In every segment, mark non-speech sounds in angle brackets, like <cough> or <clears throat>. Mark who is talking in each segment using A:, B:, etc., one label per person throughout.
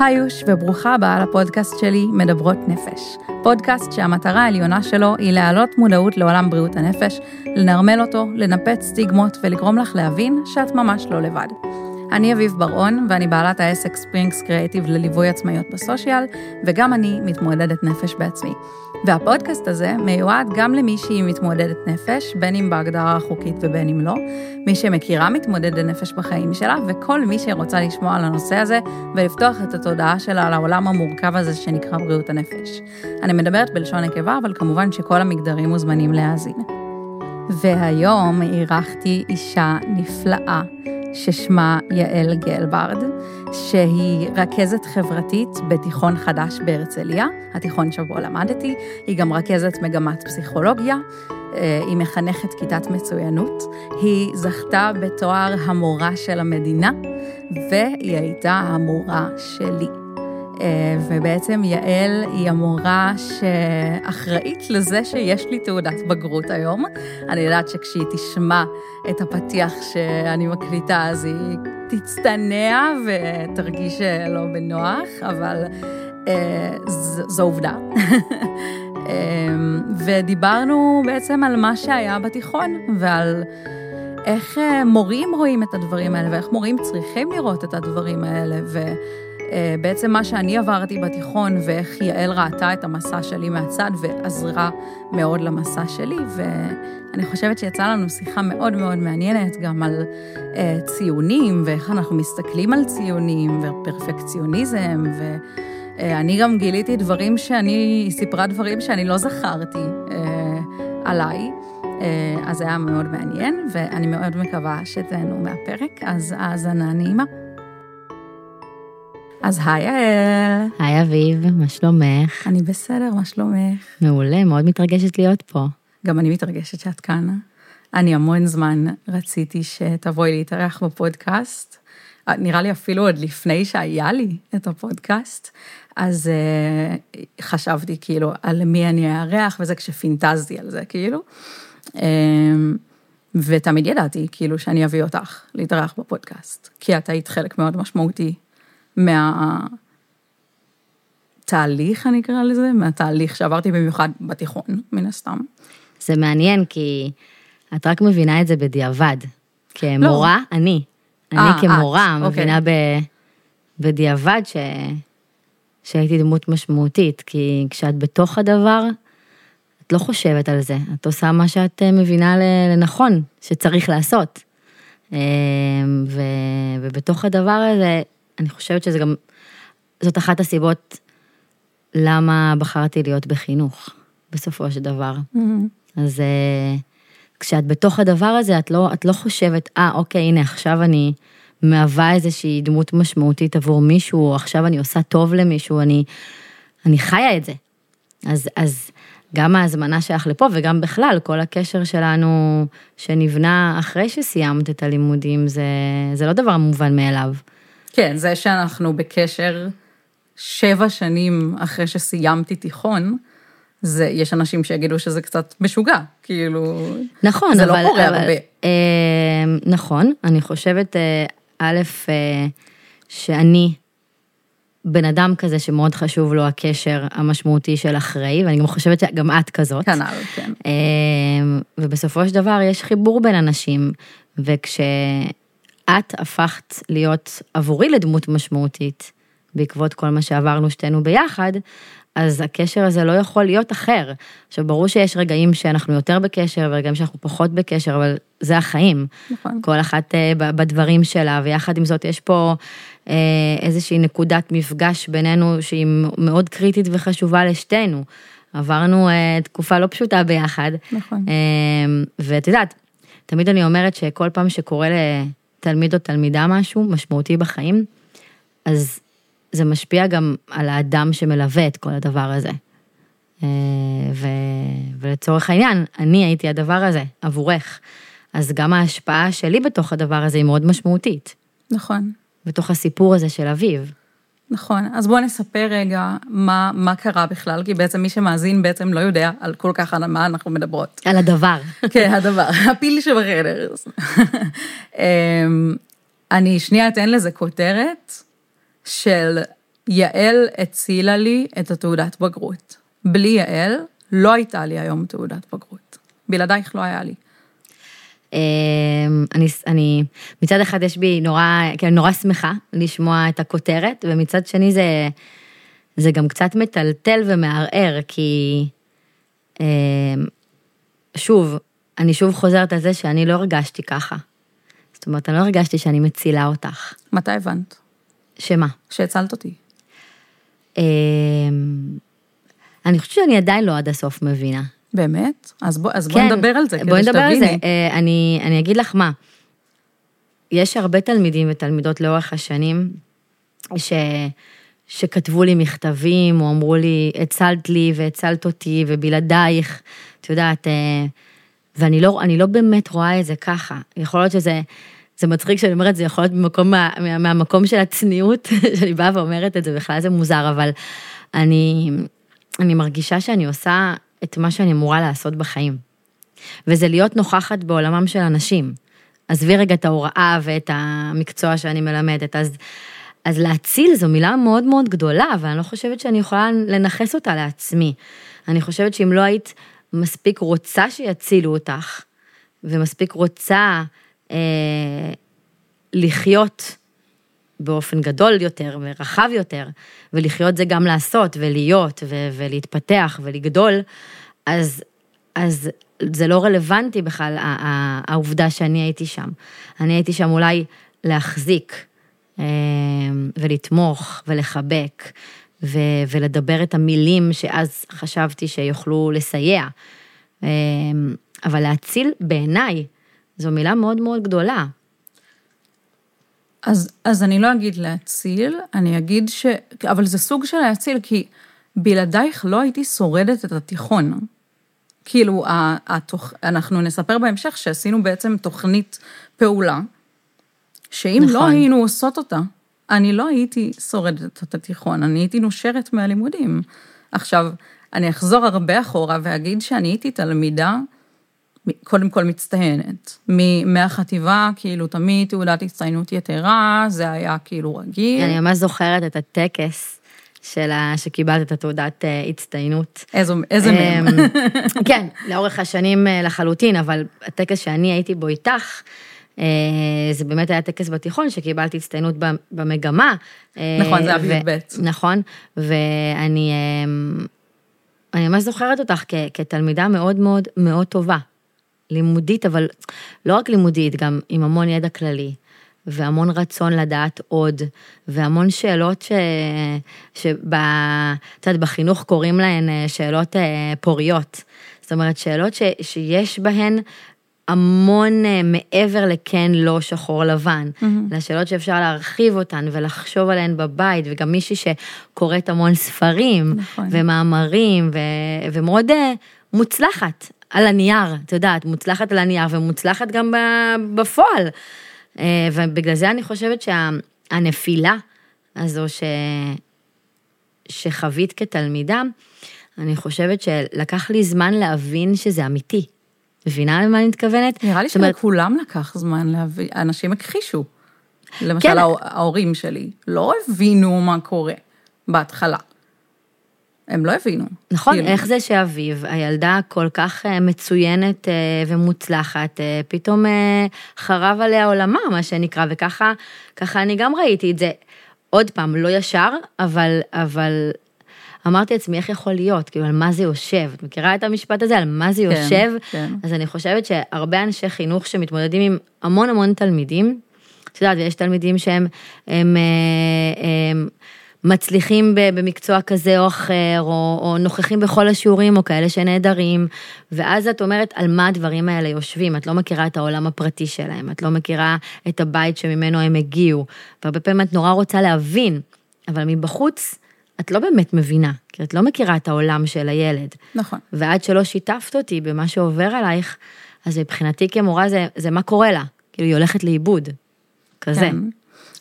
A: היוש וברוכה הבאה לפודקאסט שלי, מדברות נפש. פודקאסט שהמטרה העליונה שלו היא להעלות מודעות לעולם בריאות הנפש, לנרמל אותו, לנפץ סטיגמות ולגרום לך להבין שאת ממש לא לבד. אני אביב בר-און, ואני בעלת העסק ספרינגס קריאיטיב לליווי עצמאיות בסושיאל, וגם אני מתמודדת נפש בעצמי. והפודקאסט הזה מיועד גם למי שהיא מתמודדת נפש, בין אם בהגדרה החוקית ובין אם לא, מי שמכירה מתמודדת נפש בחיים שלה, וכל מי שרוצה לשמוע על הנושא הזה ולפתוח את התודעה שלה לעולם המורכב הזה שנקרא בריאות הנפש. אני מדברת בלשון נקבה, אבל כמובן שכל המגדרים מוזמנים להאזין. והיום אירחתי אישה נפלאה. ששמה יעל גלברד, שהיא רכזת חברתית בתיכון חדש בהרצליה, התיכון שבו למדתי, היא גם רכזת מגמת פסיכולוגיה, אה, היא מחנכת כיתת מצוינות, היא זכתה בתואר המורה של המדינה, והיא הייתה המורה שלי. אה, ובעצם יעל היא המורה שאחראית לזה שיש לי תעודת בגרות היום. אני יודעת שכשהיא תשמע את הפתיח שאני מקליטה, אז היא תצטנע ותרגיש לא בנוח, אבל אה, זו עובדה. <laughs> אה, ודיברנו בעצם על מה שהיה בתיכון ועל איך מורים רואים את הדברים האלה ואיך מורים צריכים לראות את הדברים האלה. ו... אה, בעצם מה שאני עברתי בתיכון ואיך יעל ראתה את המסע שלי מהצד ועזרה מאוד למסע שלי, ואני חושבת שיצאה לנו שיחה מאוד מאוד מעניינת גם על uh, ציונים ואיך אנחנו מסתכלים על ציונים ופרפקציוניזם, ואני גם גיליתי דברים שאני, היא סיפרה דברים שאני לא זכרתי uh, עליי. אז זה היה מאוד מעניין, ואני מאוד מקווה שתהנו מהפרק, אז האזנה נעימה. אז היי יעל.
B: היי אביב, מה שלומך?
A: אני בסדר, מה שלומך?
B: מעולה, מאוד מתרגשת להיות פה.
A: גם אני מתרגשת שאת כאן. אני המון זמן רציתי שתבואי להתארח בפודקאסט. נראה לי אפילו עוד לפני שהיה לי את הפודקאסט, אז uh, חשבתי כאילו על מי אני אארח, וזה כשפינטזתי על זה, כאילו. Um, ותמיד ידעתי, כאילו, שאני אביא אותך להתארח בפודקאסט, כי את היית חלק מאוד משמעותי מהתהליך, אני אקרא לזה, מהתהליך שעברתי במיוחד בתיכון, מן הסתם.
B: זה מעניין, כי את רק מבינה את זה בדיעבד. כמורה, לא. אני. אני 아, אה, כמורה את, מבינה אוקיי. ב, בדיעבד ש, שהייתי דמות משמעותית, כי כשאת בתוך הדבר, את לא חושבת על זה, את עושה מה שאת אה, מבינה לנכון, שצריך לעשות. אה, ו, ובתוך הדבר הזה, אני חושבת שזה גם, זאת אחת הסיבות למה בחרתי להיות בחינוך, בסופו של דבר. Mm-hmm. אז אה, כשאת בתוך הדבר הזה, את לא, את לא חושבת, אה, ah, אוקיי, הנה, עכשיו אני מהווה איזושהי דמות משמעותית עבור מישהו, או עכשיו אני עושה טוב למישהו, אני, אני חיה את זה. אז, אז גם ההזמנה שלך לפה, וגם בכלל, כל הקשר שלנו שנבנה אחרי שסיימת את הלימודים, זה, זה לא דבר מובן מאליו.
A: כן, זה שאנחנו בקשר שבע שנים אחרי שסיימתי תיכון, זה, יש אנשים שיגידו שזה קצת משוגע, כאילו,
B: נכון,
A: זה
B: לא אבל,
A: לא קורה
B: אבל,
A: הרבה.
B: אה, נכון, אני חושבת, אה, א', אה, שאני בן אדם כזה שמאוד חשוב לו הקשר המשמעותי של אחראי, ואני גם חושבת שגם את כזאת.
A: כנ"ל, כן. אה,
B: ובסופו של דבר יש חיבור בין אנשים, וכש... את הפכת להיות עבורי לדמות משמעותית בעקבות כל מה שעברנו שתינו ביחד, אז הקשר הזה לא יכול להיות אחר. עכשיו, ברור שיש רגעים שאנחנו יותר בקשר ורגעים שאנחנו פחות בקשר, אבל זה החיים. נכון. כל אחת אה, בדברים שלה, ויחד עם זאת יש פה אה, איזושהי נקודת מפגש בינינו שהיא מאוד קריטית וחשובה לשתינו. עברנו אה, תקופה לא פשוטה ביחד.
A: נכון.
B: ואת יודעת, תמיד אני אומרת שכל פעם שקורה תלמיד או תלמידה משהו משמעותי בחיים, אז זה משפיע גם על האדם שמלווה את כל הדבר הזה. אה, ו... ולצורך העניין, אני הייתי הדבר הזה עבורך. אז גם ההשפעה שלי בתוך הדבר הזה היא מאוד משמעותית.
A: נכון.
B: בתוך הסיפור הזה של אביב.
A: נכון, אז בואו נספר רגע מה, מה קרה בכלל, כי בעצם מי שמאזין בעצם לא יודע על כל כך על מה אנחנו מדברות.
B: על הדבר. <laughs>
A: כן, הדבר, <laughs> הפיל שבחדר. <laughs> אמ, אני שנייה אתן לזה כותרת של יעל הצילה לי את התעודת בגרות. בלי יעל, לא הייתה לי היום תעודת בגרות. בלעדייך לא היה לי.
B: אמ, אני, אני, מצד אחד יש בי נורא, כן, נורא שמחה לשמוע את הכותרת, ומצד שני זה, זה גם קצת מטלטל ומערער, כי אמ, שוב, אני שוב חוזרת על זה שאני לא הרגשתי ככה. זאת אומרת, אני לא הרגשתי שאני מצילה אותך.
A: מתי הבנת?
B: שמה?
A: שהצלת אותי.
B: אמ, אני חושבת שאני עדיין לא עד הסוף מבינה.
A: באמת? אז, בוא, אז כן, בואי נדבר על זה,
B: כדי שתביני. בואי נדבר על זה. אה, אני, אני אגיד לך מה, יש הרבה תלמידים ותלמידות לאורך השנים, ש, שכתבו לי מכתבים, או אמרו לי, הצלת לי והצלת אותי, ובלעדייך, את יודעת, אה, ואני לא, לא באמת רואה את זה ככה. יכול להיות שזה... זה מצחיק שאני אומרת, זה יכול להיות ממקום, מה, מהמקום של הצניעות, <laughs> שאני באה ואומרת את זה, בכלל זה מוזר, אבל אני, אני מרגישה שאני עושה את מה שאני אמורה לעשות בחיים. וזה להיות נוכחת בעולמם של אנשים. עזבי רגע את ההוראה ואת המקצוע שאני מלמדת, אז, אז להציל זו מילה מאוד מאוד גדולה, ואני לא חושבת שאני יכולה לנכס אותה לעצמי. אני חושבת שאם לא היית מספיק רוצה שיצילו אותך, ומספיק רוצה אה, לחיות באופן גדול יותר ורחב יותר, ולחיות זה גם לעשות ולהיות ו- ולהתפתח ולגדול, אז, אז זה לא רלוונטי בכלל העובדה שאני הייתי שם. אני הייתי שם אולי להחזיק אה, ולתמוך ולחבק ו- ולדבר את המילים שאז חשבתי שיוכלו לסייע. אה, אבל להציל בעיניי זו מילה מאוד מאוד גדולה.
A: אז, אז אני לא אגיד להציל, אני אגיד ש... אבל זה סוג של להציל, כי בלעדייך לא הייתי שורדת את התיכון. כאילו, התוכ... אנחנו נספר בהמשך שעשינו בעצם תוכנית פעולה, שאם לא נכון. לא היינו עושות אותה, אני לא הייתי שורדת את התיכון, אני הייתי נושרת מהלימודים. עכשיו, אני אחזור הרבה אחורה ואגיד שאני הייתי תלמידה קודם כל מצטיינת. מהחטיבה, כאילו, תמיד תעודת הצטיינות יתרה, זה היה כאילו רגיל.
B: אני ממש זוכרת את הטקס. של ה... שקיבלת את התעודת אה, הצטיינות.
A: איזו, איזה מהם. אמ, <laughs>
B: כן, לאורך השנים אה, לחלוטין, אבל הטקס שאני הייתי בו איתך, אה, זה באמת היה טקס בתיכון שקיבלתי הצטיינות במגמה.
A: נכון, זה היה בי"ב.
B: נכון, ואני אמ, אני ממש זוכרת אותך כתלמידה מאוד מאוד מאוד טובה. לימודית, אבל לא רק לימודית, גם עם המון ידע כללי. והמון רצון לדעת עוד, והמון שאלות ש... שב... את יודעת, בחינוך קוראים להן אה, שאלות אה, פוריות. זאת אומרת, שאלות ש... שיש בהן המון אה, מעבר לכן לא שחור לבן, mm-hmm. לשאלות שאפשר להרחיב אותן ולחשוב עליהן בבית, וגם מישהי שקוראת המון ספרים נכון. ומאמרים, ו... ומאוד מוצלחת. על הנייר, את יודעת, מוצלחת על הנייר ומוצלחת גם בפועל. אה, ובגלל זה אני חושבת שהנפילה הזו ש... שחווית כתלמידה, אני חושבת שלקח לי זמן להבין שזה אמיתי. מבינה למה אני מתכוונת?
A: נראה לי שלכולם לקח זמן להבין, אנשים הכחישו. למשל כן. ההורים שלי לא הבינו מה קורה בהתחלה. הם לא הבינו.
B: נכון, כאילו... איך זה שאביב, הילדה כל כך אה, מצוינת אה, ומוצלחת, אה, פתאום חרב עליה עולמה, מה שנקרא, וככה ככה אני גם ראיתי את זה. עוד פעם, לא ישר, אבל, אבל אמרתי לעצמי, איך יכול להיות? כאילו, על מה זה יושב? את מכירה את המשפט הזה? על מה זה כן, יושב? כן. אז אני חושבת שהרבה אנשי חינוך שמתמודדים עם המון המון תלמידים, את יודעת, ויש תלמידים שהם, הם, הם, הם מצליחים במקצוע כזה או אחר, או, או נוכחים בכל השיעורים, או כאלה שנעדרים, ואז את אומרת על מה הדברים האלה יושבים, את לא מכירה את העולם הפרטי שלהם, את לא מכירה את הבית שממנו הם הגיעו, והרבה פעמים את נורא רוצה להבין, אבל מבחוץ, את לא באמת מבינה, כי את לא מכירה את העולם של הילד.
A: נכון.
B: ועד שלא שיתפת אותי במה שעובר עלייך, אז מבחינתי כמורה זה, זה מה קורה לה, כאילו היא הולכת לאיבוד, כזה. כן.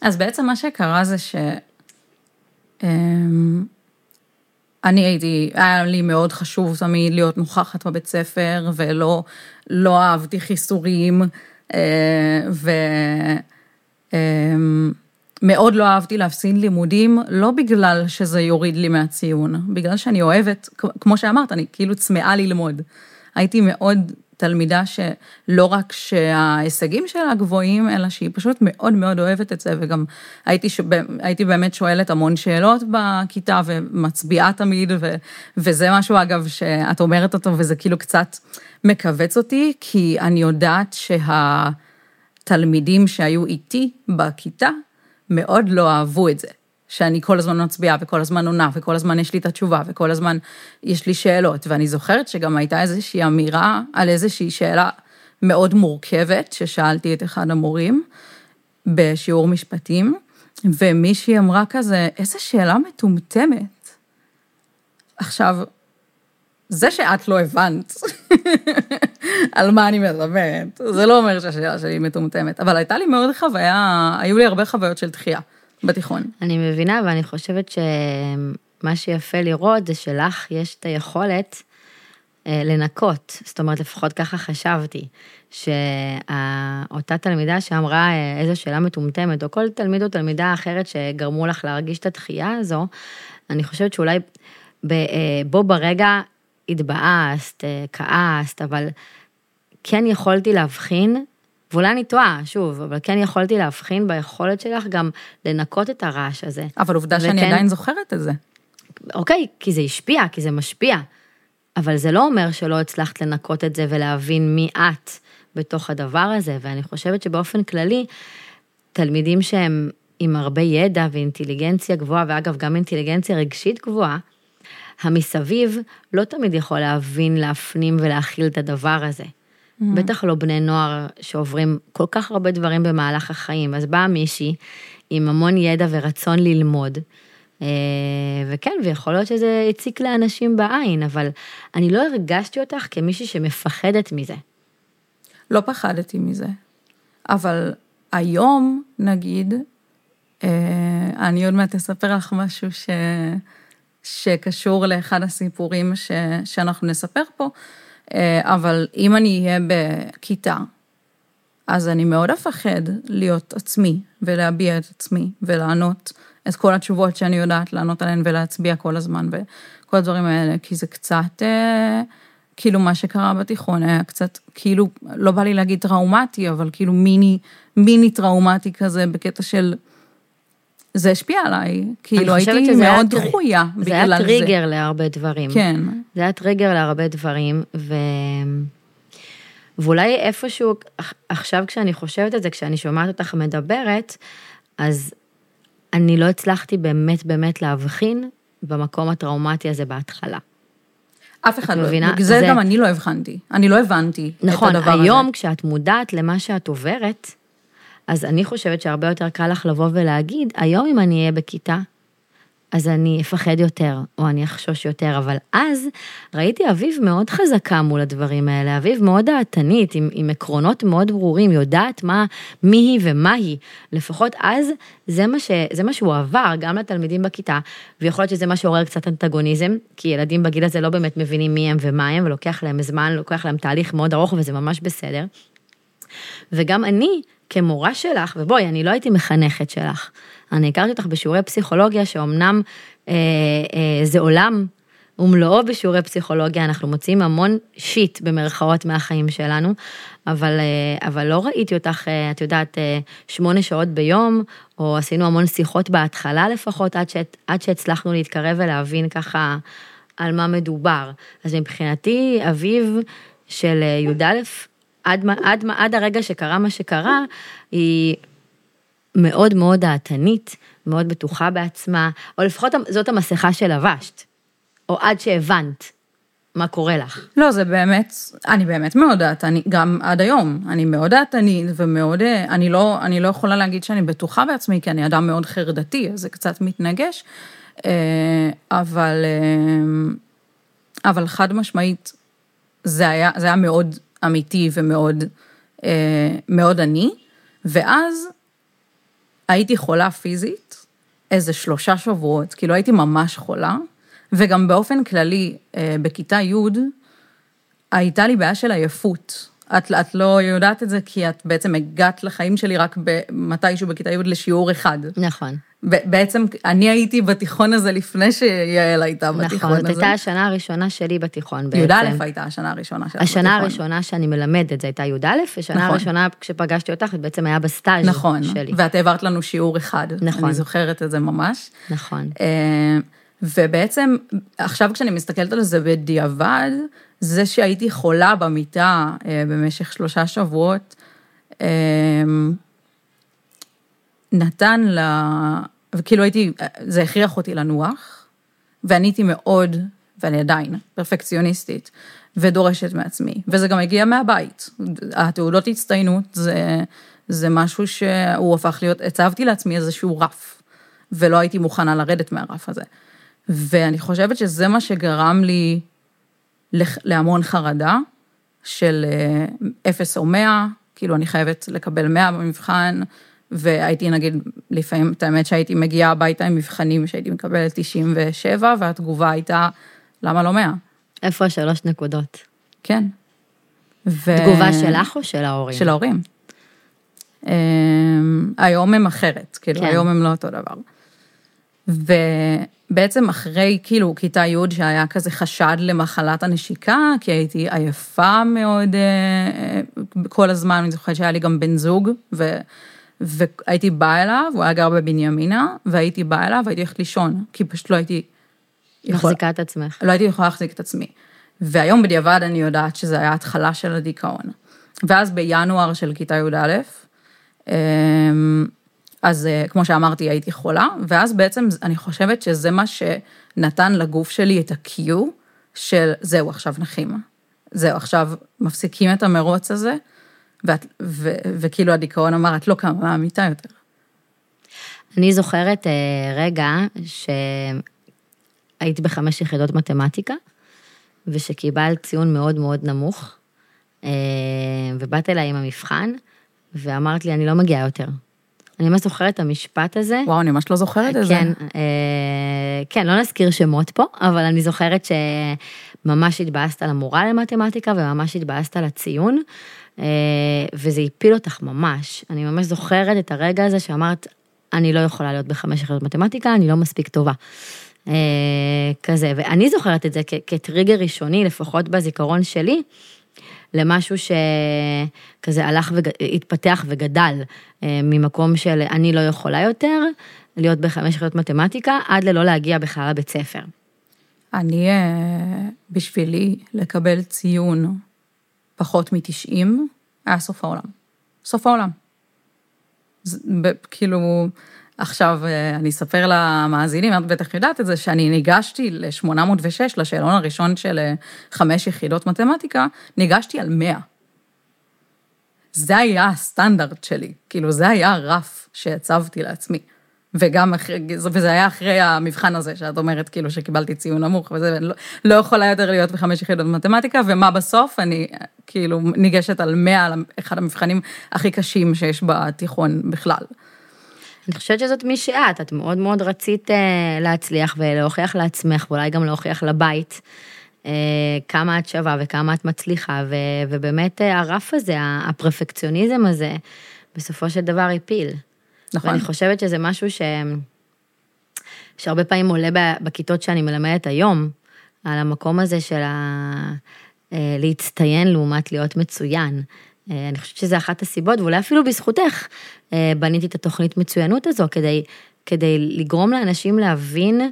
A: אז בעצם מה שקרה זה ש... אמ, אני הייתי, היה לי מאוד חשוב תמיד להיות נוכחת בבית ספר, ולא לא אהבתי חיסורים, אה, ו... אמ, לא אהבתי להפסיד לימודים, לא בגלל שזה יוריד לי מהציון, בגלל שאני אוהבת, כמו שאמרת, אני כאילו צמאה ללמוד. הייתי מאוד תלמידה שלא רק שההישגים שלה גבוהים, אלא שהיא פשוט מאוד מאוד אוהבת את זה, וגם הייתי, ש... הייתי באמת שואלת המון שאלות בכיתה ומצביעה תמיד, ו... וזה משהו, אגב, שאת אומרת אותו, וזה כאילו קצת מכווץ אותי, כי אני יודעת שהתלמידים שהיו איתי בכיתה, מאוד לא אהבו את זה. שאני כל הזמן מצביעה וכל הזמן עונה וכל הזמן יש לי את התשובה וכל הזמן יש לי שאלות. ואני זוכרת שגם הייתה איזושהי אמירה על איזושהי שאלה מאוד מורכבת ששאלתי את אחד המורים בשיעור משפטים, ומישהי אמרה כזה, איזה שאלה מטומטמת. עכשיו, זה שאת לא הבנת <laughs> על מה אני מדברת, זה לא אומר שהשאלה שלי מטומטמת, אבל הייתה לי מאוד חוויה, היו לי הרבה חוויות של דחייה. בתיכון.
B: אני מבינה, ואני חושבת שמה שיפה לראות זה שלך יש את היכולת אה, לנקות, זאת אומרת, לפחות ככה חשבתי, שאותה תלמידה שאמרה אה, איזו שאלה מטומטמת, או כל תלמיד או תלמידה אחרת שגרמו לך להרגיש את התחייה הזו, אני חושבת שאולי אה, בו ברגע התבאסת, כעסת, אבל כן יכולתי להבחין ואולי אני טועה, שוב, אבל כן יכולתי להבחין ביכולת שלך גם לנקות את הרעש הזה.
A: אבל עובדה וכן, שאני עדיין זוכרת את זה.
B: אוקיי, כי זה השפיע, כי זה משפיע. אבל זה לא אומר שלא הצלחת לנקות את זה ולהבין מי את בתוך הדבר הזה, ואני חושבת שבאופן כללי, תלמידים שהם עם הרבה ידע ואינטליגנציה גבוהה, ואגב, גם אינטליגנציה רגשית גבוהה, המסביב לא תמיד יכול להבין, להפנים ולהכיל את הדבר הזה. Mm-hmm. בטח לא בני נוער שעוברים כל כך הרבה דברים במהלך החיים. אז באה מישהי עם המון ידע ורצון ללמוד, אה, וכן, ויכול להיות שזה הציק לאנשים בעין, אבל אני לא הרגשתי אותך כמישהי שמפחדת מזה.
A: לא פחדתי מזה, אבל היום, נגיד, אה, אני עוד מעט אספר לך משהו ש... שקשור לאחד הסיפורים ש... שאנחנו נספר פה, אבל אם אני אהיה בכיתה, אז אני מאוד אפחד להיות עצמי ולהביע את עצמי ולענות את כל התשובות שאני יודעת לענות עליהן ולהצביע כל הזמן וכל הדברים האלה, כי זה קצת, אה, כאילו מה שקרה בתיכון היה קצת, כאילו, לא בא לי להגיד טראומטי, אבל כאילו מיני, מיני טראומטי כזה בקטע של... זה השפיע עליי, כאילו הייתי מאוד דחויה בגלל זה.
B: זה היה טריגר להרבה דברים.
A: כן.
B: זה היה טריגר להרבה דברים, ו... ואולי איפשהו, עכשיו כשאני חושבת את זה, כשאני שומעת אותך מדברת, אז אני לא הצלחתי באמת באמת להבחין במקום הטראומטי הזה בהתחלה.
A: אף אחד לא, מבינה? זה, זה גם אני לא הבחנתי, אני לא הבנתי
B: נכון,
A: את הדבר הזה.
B: נכון, היום כשאת מודעת למה שאת עוברת, אז אני חושבת שהרבה יותר קל לך לבוא ולהגיד, היום אם אני אהיה בכיתה, אז אני אפחד יותר, או אני אחשוש יותר, אבל אז ראיתי אביב מאוד חזקה מול הדברים האלה, אביב מאוד דעתנית, עם, עם עקרונות מאוד ברורים, יודעת מה, מי היא ומה היא. לפחות אז זה מה, ש, זה מה שהוא עבר גם לתלמידים בכיתה, ויכול להיות שזה מה שעורר קצת אנטגוניזם, כי ילדים בגיל הזה לא באמת מבינים מי הם ומה הם, ולוקח להם זמן, לוקח להם תהליך מאוד ארוך, וזה ממש בסדר. וגם אני, כמורה שלך, ובואי, אני לא הייתי מחנכת שלך, אני הכרתי אותך בשיעורי פסיכולוגיה, שאומנם אה, אה, זה עולם ומלואו בשיעורי פסיכולוגיה, אנחנו מוצאים המון שיט במרכאות מהחיים שלנו, אבל, אה, אבל לא ראיתי אותך, אה, את יודעת, אה, שמונה שעות ביום, או עשינו המון שיחות בהתחלה לפחות, עד, שאת, עד שהצלחנו להתקרב ולהבין ככה על מה מדובר. אז מבחינתי, אביב של אה, י"א, עד, עד, עד הרגע שקרה מה שקרה, היא מאוד מאוד דעתנית, מאוד בטוחה בעצמה, או לפחות זאת המסכה שלבשת, או עד שהבנת מה קורה לך.
A: לא, זה באמת, אני באמת מאוד דעתנית, גם עד היום, אני מאוד דעתנית ומאוד, אני לא, אני לא יכולה להגיד שאני בטוחה בעצמי, כי אני אדם מאוד חרדתי, אז זה קצת מתנגש, אה, אבל, אה, אבל חד משמעית, זה היה, זה היה מאוד אמיתי ומאוד אה, מאוד עני, ואז הייתי חולה פיזית איזה שלושה שבועות, כאילו הייתי ממש חולה, וגם באופן כללי, אה, בכיתה י', הייתה לי בעיה של עייפות. את, את לא יודעת את זה כי את בעצם הגעת לחיים שלי רק מתישהו בכיתה י' לשיעור אחד.
B: נכון.
A: בעצם אני הייתי בתיכון הזה לפני שיעל הייתה נכון, בתיכון הזה.
B: נכון, זאת הייתה השנה הראשונה שלי בתיכון בעצם.
A: י"א הייתה השנה הראשונה שלך
B: בתיכון. השנה הראשונה שאני מלמדת, זו הייתה י"א, ושנה נכון. הראשונה כשפגשתי אותך, זה בעצם היה בסטאז'
A: נכון,
B: שלי.
A: נכון, ואת העברת לנו שיעור אחד. נכון. אני זוכרת את זה ממש.
B: נכון.
A: אה, ובעצם, עכשיו כשאני מסתכלת על זה בדיעבד, זה שהייתי חולה במיטה אה, במשך שלושה שבועות, אה, נתן לה, וכאילו הייתי, זה הכריח אותי לנוח, ואני הייתי מאוד, ואני עדיין, פרפקציוניסטית, ודורשת מעצמי, וזה גם הגיע מהבית. התעודות הצטיינות זה, זה משהו שהוא הפך להיות, הצבתי לעצמי איזשהו רף, ולא הייתי מוכנה לרדת מהרף הזה. ואני חושבת שזה מה שגרם לי להמון חרדה של אה, אפס או מאה, כאילו אני חייבת לקבל מאה במבחן, והייתי נגיד, לפעמים, את האמת שהייתי מגיעה הביתה עם מבחנים שהייתי מקבלת 97, והתגובה הייתה, למה לא 100?
B: איפה השלוש נקודות?
A: כן.
B: ו... תגובה שלך או של ההורים?
A: של ההורים. אמ, היום הם אחרת, כאילו, כן. היום הם לא אותו דבר. ובעצם אחרי, כאילו, כיתה י' שהיה כזה חשד למחלת הנשיקה, כי הייתי עייפה מאוד אה, כל הזמן, אני זוכרת שהיה לי גם בן זוג, ו... והייתי באה אליו, הוא היה גר בבנימינה, והייתי באה אליו והייתי הולכת לישון, כי פשוט לא הייתי...
B: יכול... מחזיקה את עצמך.
A: לא הייתי יכולה להחזיק את עצמי. והיום בדיעבד אני יודעת שזה היה התחלה של הדיכאון. ואז בינואר של כיתה י"א, אמ, אז אה, כמו שאמרתי, הייתי חולה, ואז בעצם אני חושבת שזה מה שנתן לגוף שלי את ה-Q של זהו, עכשיו נחים. זהו, עכשיו מפסיקים את המרוץ הזה, ואת, ו, וכאילו הדיכאון אמר, את לא קמה מהמיטה יותר.
B: אני זוכרת אה, רגע שהייתי בחמש יחידות מתמטיקה, ושקיבלת ציון מאוד מאוד נמוך, אה, ובאת אליי עם המבחן, ואמרת לי, אני לא מגיעה יותר. אני ממש זוכרת את המשפט הזה.
A: וואו, אני ממש לא זוכרת את
B: זה. כן,
A: אה,
B: כן, לא נזכיר שמות פה, אבל אני זוכרת שממש התבאסת על המורה למתמטיקה, וממש התבאסת על הציון. אה, וזה הפיל אותך ממש. אני ממש זוכרת את הרגע הזה שאמרת, אני לא יכולה להיות בחמש יחידות מתמטיקה, אני לא מספיק טובה. אה, כזה, ואני זוכרת את זה כטריגר ראשוני, לפחות בזיכרון שלי, למשהו שכזה הלך והתפתח וגדל אה, ממקום של אני לא יכולה יותר להיות בחמש יחידות מתמטיקה, עד ללא להגיע בכלל לבית ספר.
A: אני, בשבילי, לקבל ציון פחות מ-90, היה סוף העולם. סוף העולם. זה, כאילו, עכשיו אה, אני אספר למאזינים, את בטח יודעת את זה, שאני ניגשתי ל-806, לשאלון הראשון של אה, חמש יחידות מתמטיקה, ניגשתי על 100. זה היה הסטנדרט שלי, כאילו זה היה הרף שהצבתי לעצמי. וגם אחרי, וזה היה אחרי המבחן הזה, שאת אומרת כאילו שקיבלתי ציון נמוך, וזה לא, לא יכולה יותר להיות בחמש יחידות במתמטיקה, ומה בסוף? אני כאילו ניגשת על 100, על אחד המבחנים הכי קשים שיש בתיכון בכלל.
B: אני חושבת שזאת מי שאת, את מאוד מאוד רצית uh, להצליח ולהוכיח לעצמך, ואולי גם להוכיח לבית uh, כמה את שווה וכמה את מצליחה, ו, ובאמת uh, הרף הזה, הפרפקציוניזם הזה, בסופו של דבר הפיל. נכון. ואני חושבת שזה משהו ש... שהרבה פעמים עולה בכיתות שאני מלמדת היום, על המקום הזה של ה... אה, להצטיין לעומת להיות מצוין. אה, אני חושבת שזה אחת הסיבות, ואולי אפילו בזכותך אה, בניתי את התוכנית מצוינות הזו, כדי, כדי לגרום לאנשים להבין,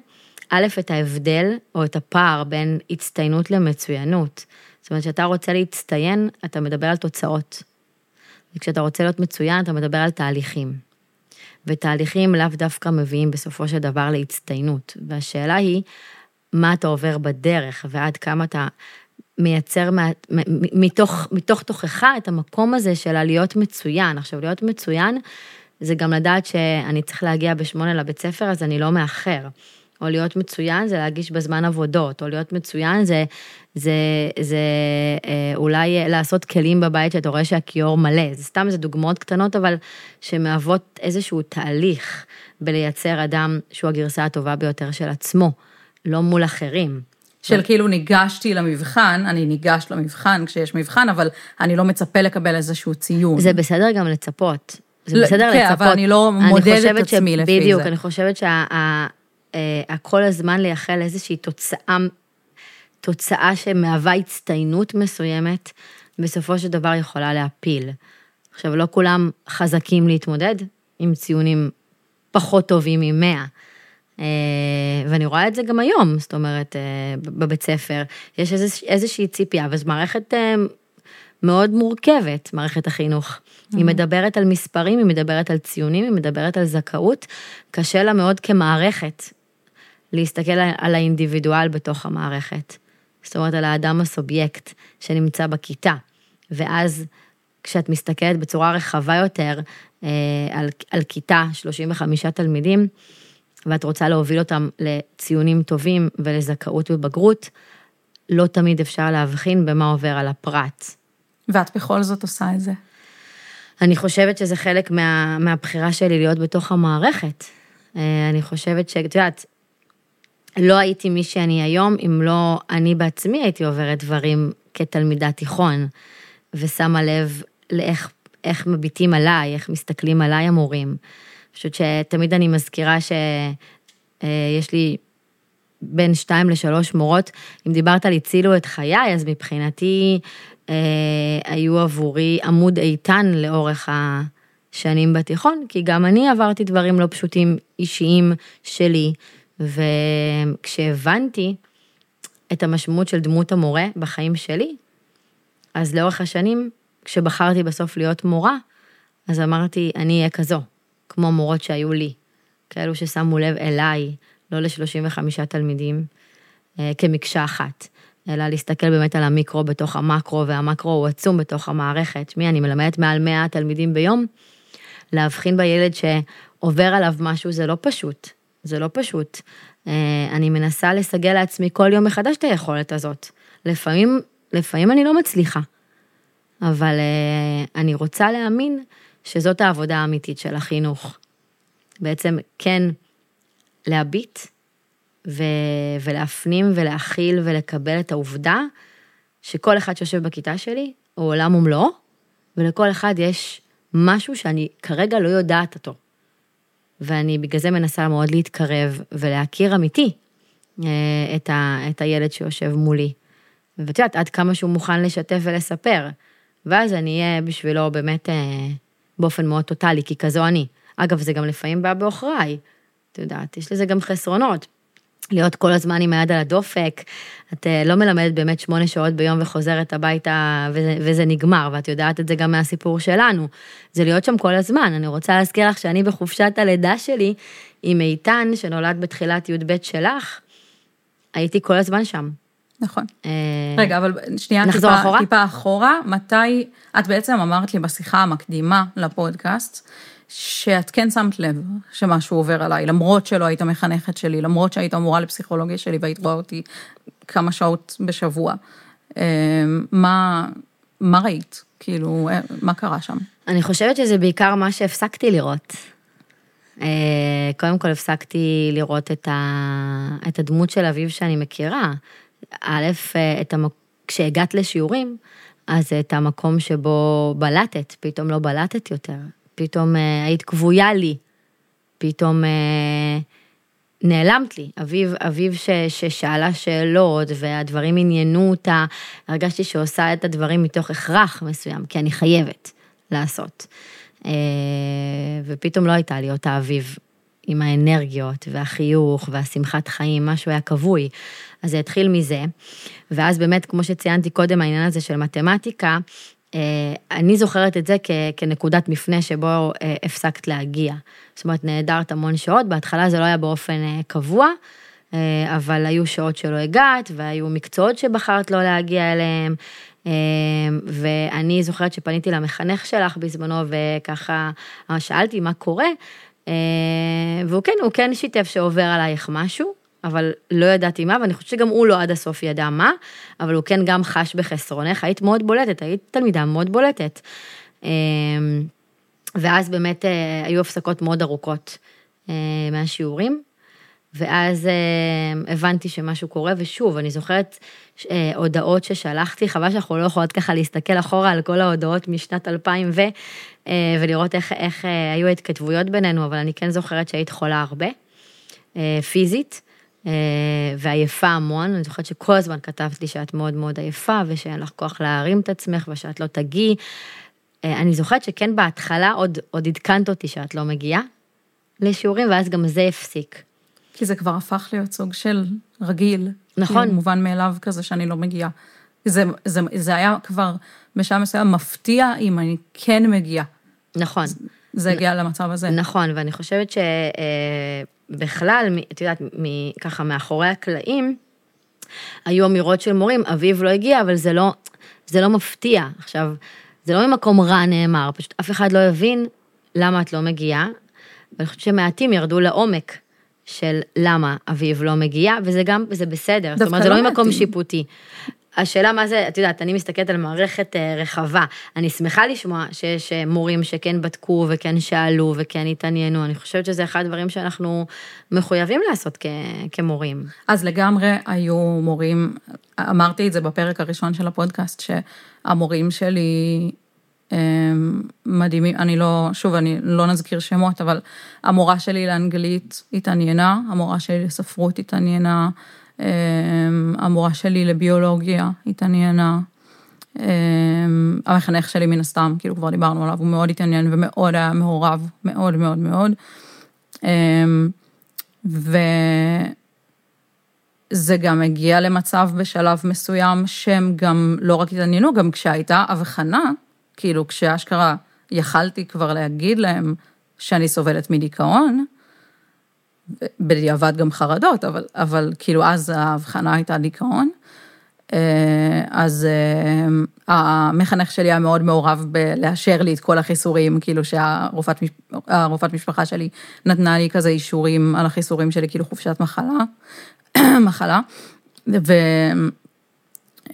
B: א', את ההבדל או את הפער בין הצטיינות למצוינות. זאת אומרת, כשאתה רוצה להצטיין, אתה מדבר על תוצאות. וכשאתה רוצה להיות מצוין, אתה מדבר על תהליכים. ותהליכים לאו דווקא מביאים בסופו של דבר להצטיינות. והשאלה היא, מה אתה עובר בדרך, ועד כמה אתה מייצר מתוך, מתוך תוכך את המקום הזה של להיות מצוין. עכשיו, להיות מצוין זה גם לדעת שאני צריך להגיע בשמונה לבית ספר, אז אני לא מאחר. או להיות מצוין זה להגיש בזמן עבודות, או להיות מצוין זה, זה, זה אה, אולי לעשות כלים בבית שאתה רואה שהכיור מלא. זה סתם, זה דוגמאות קטנות, אבל שמהוות איזשהו תהליך בלייצר אדם שהוא הגרסה הטובה ביותר של עצמו, לא מול אחרים.
A: של כאילו ניגשתי למבחן, אני ניגש למבחן כשיש מבחן, אבל אני לא מצפה לקבל איזשהו ציון.
B: זה בסדר גם לצפות. זה לא, בסדר כן, לצפות.
A: כן, אבל אני לא מודדת את עצמי לפי
B: זה. בדיוק, אני חושבת שהכל הזמן לייחל איזושהי תוצאה, תוצאה שמהווה הצטיינות מסוימת, בסופו של דבר יכולה להפיל. עכשיו, לא כולם חזקים להתמודד עם ציונים פחות טובים ממאה. אה, ואני רואה את זה גם היום, זאת אומרת, אה, בבית ספר, יש איזושהי ציפייה, וזו מערכת אה, מאוד מורכבת, מערכת החינוך. Mm-hmm. היא מדברת על מספרים, היא מדברת על ציונים, היא מדברת על זכאות. קשה לה מאוד כמערכת להסתכל על האינדיבידואל בתוך המערכת. זאת אומרת, על האדם הסובייקט שנמצא בכיתה. ואז כשאת מסתכלת בצורה רחבה יותר על, על כיתה, 35 תלמידים, ואת רוצה להוביל אותם לציונים טובים ולזכאות בבגרות, לא תמיד אפשר להבחין במה עובר על הפרט.
A: ואת בכל זאת עושה את זה.
B: אני חושבת שזה חלק מה, מהבחירה שלי להיות בתוך המערכת. אה, אני חושבת שאת יודעת, לא הייתי מי שאני היום, אם לא אני בעצמי הייתי עוברת דברים כתלמידת תיכון, ושמה לב לאיך איך מביטים עליי, איך מסתכלים עליי המורים. חושבת שתמיד אני מזכירה שיש אה, לי בין שתיים לשלוש מורות, אם דיברת על הצילו את חיי, אז מבחינתי אה, היו עבורי עמוד איתן לאורך השנים בתיכון, כי גם אני עברתי דברים לא פשוטים אישיים שלי, וכשהבנתי את המשמעות של דמות המורה בחיים שלי, אז לאורך השנים, כשבחרתי בסוף להיות מורה, אז אמרתי, אני אהיה כזו, כמו מורות שהיו לי, כאלו ששמו לב אליי, לא ל-35 תלמידים, אה, כמקשה אחת. אלא להסתכל באמת על המיקרו בתוך המקרו, והמקרו הוא עצום בתוך המערכת. שמי, אני מלמדת מעל 100 תלמידים ביום, להבחין בילד שעובר עליו משהו זה לא פשוט, זה לא פשוט. אה, אני מנסה לסגל לעצמי כל יום מחדש את היכולת הזאת. לפעמים, לפעמים אני לא מצליחה, אבל אה, אני רוצה להאמין שזאת העבודה האמיתית של החינוך. בעצם כן להביט ו... ולהפנים ולהכיל ולקבל את העובדה שכל אחד שיושב בכיתה שלי הוא עולם ומלואו, ולכל אחד יש משהו שאני כרגע לא יודעת אותו. ואני בגלל זה מנסה מאוד להתקרב ולהכיר אמיתי אה, את, ה... את הילד שיושב מולי. ואת יודעת, עד כמה שהוא מוכן לשתף ולספר. ואז אני אהיה בשבילו באמת אה, באופן מאוד טוטאלי, כי כזו אני. אגב, זה גם לפעמים בא בעוכריי. את יודעת, יש לזה גם חסרונות. להיות כל הזמן עם היד על הדופק, את אה, לא מלמדת באמת שמונה שעות ביום וחוזרת הביתה וזה, וזה נגמר, ואת יודעת את זה גם מהסיפור שלנו. זה להיות שם כל הזמן. אני רוצה להזכיר לך שאני בחופשת הלידה שלי עם איתן, שנולד בתחילת י"ב שלך, הייתי כל הזמן שם.
A: נכון. אה, רגע, אבל שנייה, נחזור טיפה, אחורה? טיפה אחורה, מתי, את בעצם אמרת לי בשיחה המקדימה לפודקאסט, שאת כן שמת לב שמשהו עובר עליי, למרות שלא היית מחנכת שלי, למרות שהיית אמורה לפסיכולוגיה שלי והיית רואה אותי כמה שעות בשבוע. אה, מה, מה ראית? כאילו, אה, מה קרה שם?
B: אני חושבת שזה בעיקר מה שהפסקתי לראות. אה, קודם כל הפסקתי לראות את, ה... את הדמות של אביו שאני מכירה. א', את המק... כשהגעת לשיעורים, אז את המקום שבו בלטת, פתאום לא בלטת יותר. פתאום אה, היית כבויה לי, פתאום אה, נעלמת לי. אביב, אביב ש, ששאלה שאלות והדברים עניינו אותה, הרגשתי שעושה את הדברים מתוך הכרח מסוים, כי אני חייבת לעשות. אה, ופתאום לא הייתה לי אותה אביב עם האנרגיות והחיוך והשמחת חיים, משהו היה כבוי. אז זה התחיל מזה, ואז באמת, כמו שציינתי קודם, העניין הזה של מתמטיקה, אני זוכרת את זה כ, כנקודת מפנה שבו אה, הפסקת להגיע. זאת אומרת, נעדרת המון שעות, בהתחלה זה לא היה באופן אה, קבוע, אבל היו שעות שלא הגעת, והיו מקצועות שבחרת לא להגיע אליהם. ואני זוכרת שפניתי למחנך שלך בזמנו, וככה שאלתי מה קורה, והוא כן, הוא כן שיתף שעובר עלייך משהו, אבל לא ידעתי מה, ואני חושבת שגם הוא לא עד הסוף ידע מה, אבל הוא כן גם חש בחסרונך, היית מאוד בולטת, היית תלמידה מאוד בולטת. אמ, ואז באמת אה, היו הפסקות מאוד ארוכות אה, מהשיעורים, ואז אה, הבנתי שמשהו קורה, ושוב, אני זוכרת הודעות ששלחתי, חבל שאנחנו לא יכולות ככה להסתכל אחורה על כל ההודעות משנת 2000 ו... ולראות איך, איך היו ההתכתבויות בינינו, אבל אני כן זוכרת שהיית חולה הרבה, פיזית. אה, ועייפה המון, אני זוכרת שכל הזמן כתבת לי שאת מאוד מאוד עייפה ושאין לך כוח להרים את עצמך ושאת לא תגיעי. אה, אני זוכרת שכן בהתחלה עוד, עוד עדכנת אותי שאת לא מגיעה לשיעורים ואז גם זה הפסיק.
A: כי זה כבר הפך להיות סוג של רגיל.
B: נכון.
A: כאילו מובן מאליו כזה שאני לא מגיעה. זה, זה, זה היה כבר בשעה מסוים מפתיע אם אני כן מגיעה.
B: נכון.
A: זה הגיע למצב הזה.
B: נכון, ואני חושבת שבכלל, את יודעת, ככה מאחורי הקלעים, היו אמירות של מורים, אביב לא הגיע, אבל זה לא, זה לא מפתיע. עכשיו, זה לא ממקום רע נאמר, פשוט אף אחד לא הבין למה את לא מגיעה, ואני חושבת שמעטים ירדו לעומק של למה אביב לא מגיע, וזה גם, זה בסדר, זאת אומרת, זה לא, לא ממקום שיפוטי. השאלה מה זה, את יודעת, אני מסתכלת על מערכת אה, רחבה. אני שמחה לשמוע שיש אה, מורים שכן בדקו וכן שאלו וכן התעניינו. אני חושבת שזה אחד הדברים שאנחנו מחויבים לעשות כ- כמורים.
A: אז לגמרי היו מורים, אמרתי את זה בפרק הראשון של הפודקאסט, שהמורים שלי הם מדהימים, אני לא, שוב, אני לא נזכיר שמות, אבל המורה שלי לאנגלית התעניינה, המורה שלי לספרות התעניינה. אמ, המורה שלי לביולוגיה התעניינה. אמ, המחנך שלי מן הסתם, כאילו כבר דיברנו עליו, הוא מאוד התעניין ומאוד היה מעורב, מאוד מאוד מאוד. אמ, וזה גם הגיע למצב בשלב מסוים שהם גם לא רק התעניינו, גם כשהייתה הבחנה, כאילו כשאשכרה יכלתי כבר להגיד להם שאני סובלת מדיכאון, בדיעבד גם חרדות, אבל, אבל כאילו אז ההבחנה הייתה דיכאון. אה, אז אה, המחנך שלי היה מאוד מעורב בלאשר לי את כל החיסורים, כאילו שהרופאת משפחה שלי נתנה לי כזה אישורים על החיסורים שלי, כאילו חופשת מחלה, <coughs> מחלה. ו...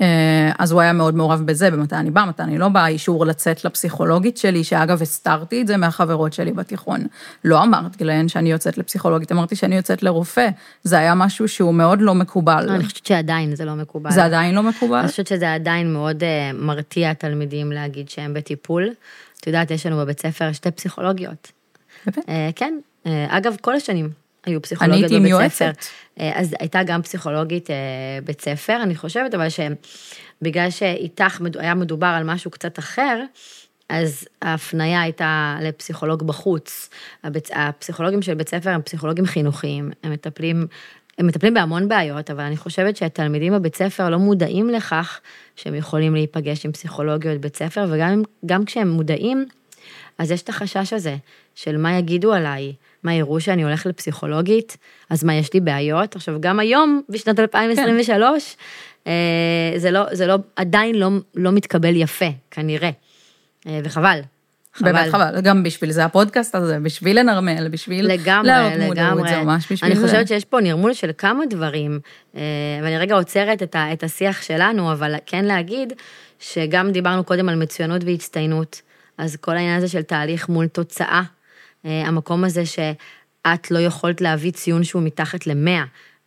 A: אה, אז הוא היה מאוד מעורב בזה, במתי אני באה, מתי אני לא באה, אישור לצאת לפסיכולוגית שלי, שאגב, הסתרתי את זה מהחברות שלי בתיכון. לא אמרתי להן שאני יוצאת לפסיכולוגית, אמרתי שאני יוצאת לרופא. זה היה משהו שהוא מאוד לא מקובל.
B: אני חושבת שעדיין זה לא מקובל.
A: זה עדיין לא מקובל?
B: אני חושבת שזה עדיין מאוד אה, מרתיע תלמידים להגיד שהם בטיפול. את יודעת, יש לנו בבית ספר שתי פסיכולוגיות. באמת? אה, כן, אגב, כל השנים. היו פסיכולוגיות בבית ספר. אני הייתי יועצת. אז הייתה גם פסיכולוגית בית ספר, אני חושבת, אבל שבגלל שאיתך היה מדובר על משהו קצת אחר, אז ההפניה הייתה לפסיכולוג בחוץ. הפסיכולוגים של בית ספר הם פסיכולוגים חינוכיים, הם מטפלים, הם מטפלים בהמון בעיות, אבל אני חושבת שהתלמידים בבית ספר לא מודעים לכך שהם יכולים להיפגש עם פסיכולוגיות בית ספר, וגם כשהם מודעים, אז יש את החשש הזה של מה יגידו עליי, מה יראו שאני הולך לפסיכולוגית, אז מה, יש לי בעיות? עכשיו, גם היום, בשנת 2023, כן. אה, זה, לא, זה לא, עדיין לא, לא מתקבל יפה, כנראה, אה, וחבל.
A: חבל. באמת חבל, גם בשביל זה הפודקאסט הזה, בשביל לנרמל, בשביל
B: לגמרי, לגמרי. זה ממש בשביל אני זה. אני חושבת שיש פה נרמול של כמה דברים, אה, ואני רגע עוצרת את, ה, את השיח שלנו, אבל כן להגיד שגם דיברנו קודם על מצוינות והצטיינות, אז כל העניין הזה של תהליך מול תוצאה, אה, המקום הזה שאת לא יכולת להביא ציון שהוא מתחת למאה.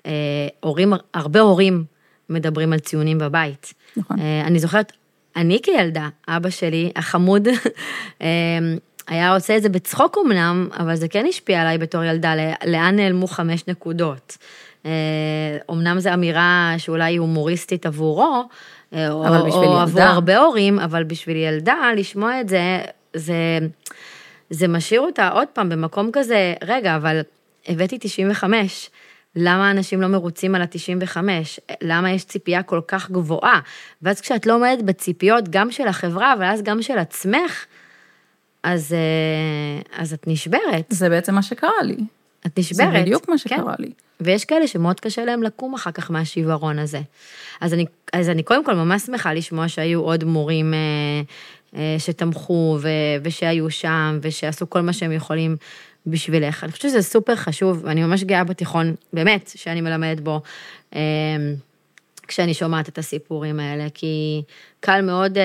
B: אה, הורים, הרבה הורים מדברים על ציונים בבית. נכון. אה, אני זוכרת, אני כילדה, אבא שלי, החמוד, <laughs> היה עושה את זה בצחוק אמנם, אבל זה כן השפיע עליי בתור ילדה, לאן נעלמו חמש נקודות. אמנם זו אמירה שאולי הומוריסטית עבורו, או, או עבור הרבה הורים, אבל בשביל ילדה, לשמוע את זה, זה... זה משאיר אותה עוד פעם במקום כזה, רגע, אבל הבאתי 95, למה אנשים לא מרוצים על ה-95? למה יש ציפייה כל כך גבוהה? ואז כשאת לא עומדת בציפיות גם של החברה, אבל אז גם של עצמך, אז, אה, אז את נשברת.
A: זה בעצם מה שקרה לי.
B: את נשברת.
A: זה בדיוק מה שקרה כן. לי.
B: ויש כאלה שמאוד קשה להם לקום אחר כך מהשיוורון הזה. אז אני, אז אני קודם כל ממש שמחה לשמוע שהיו עוד מורים אה, שתמכו ו, ושהיו שם ושעשו כל מה שהם יכולים בשבילך. אני חושבת שזה סופר חשוב, ואני ממש גאה בתיכון, באמת, שאני מלמדת בו, אה, כשאני שומעת את הסיפורים האלה, כי קל מאוד אה,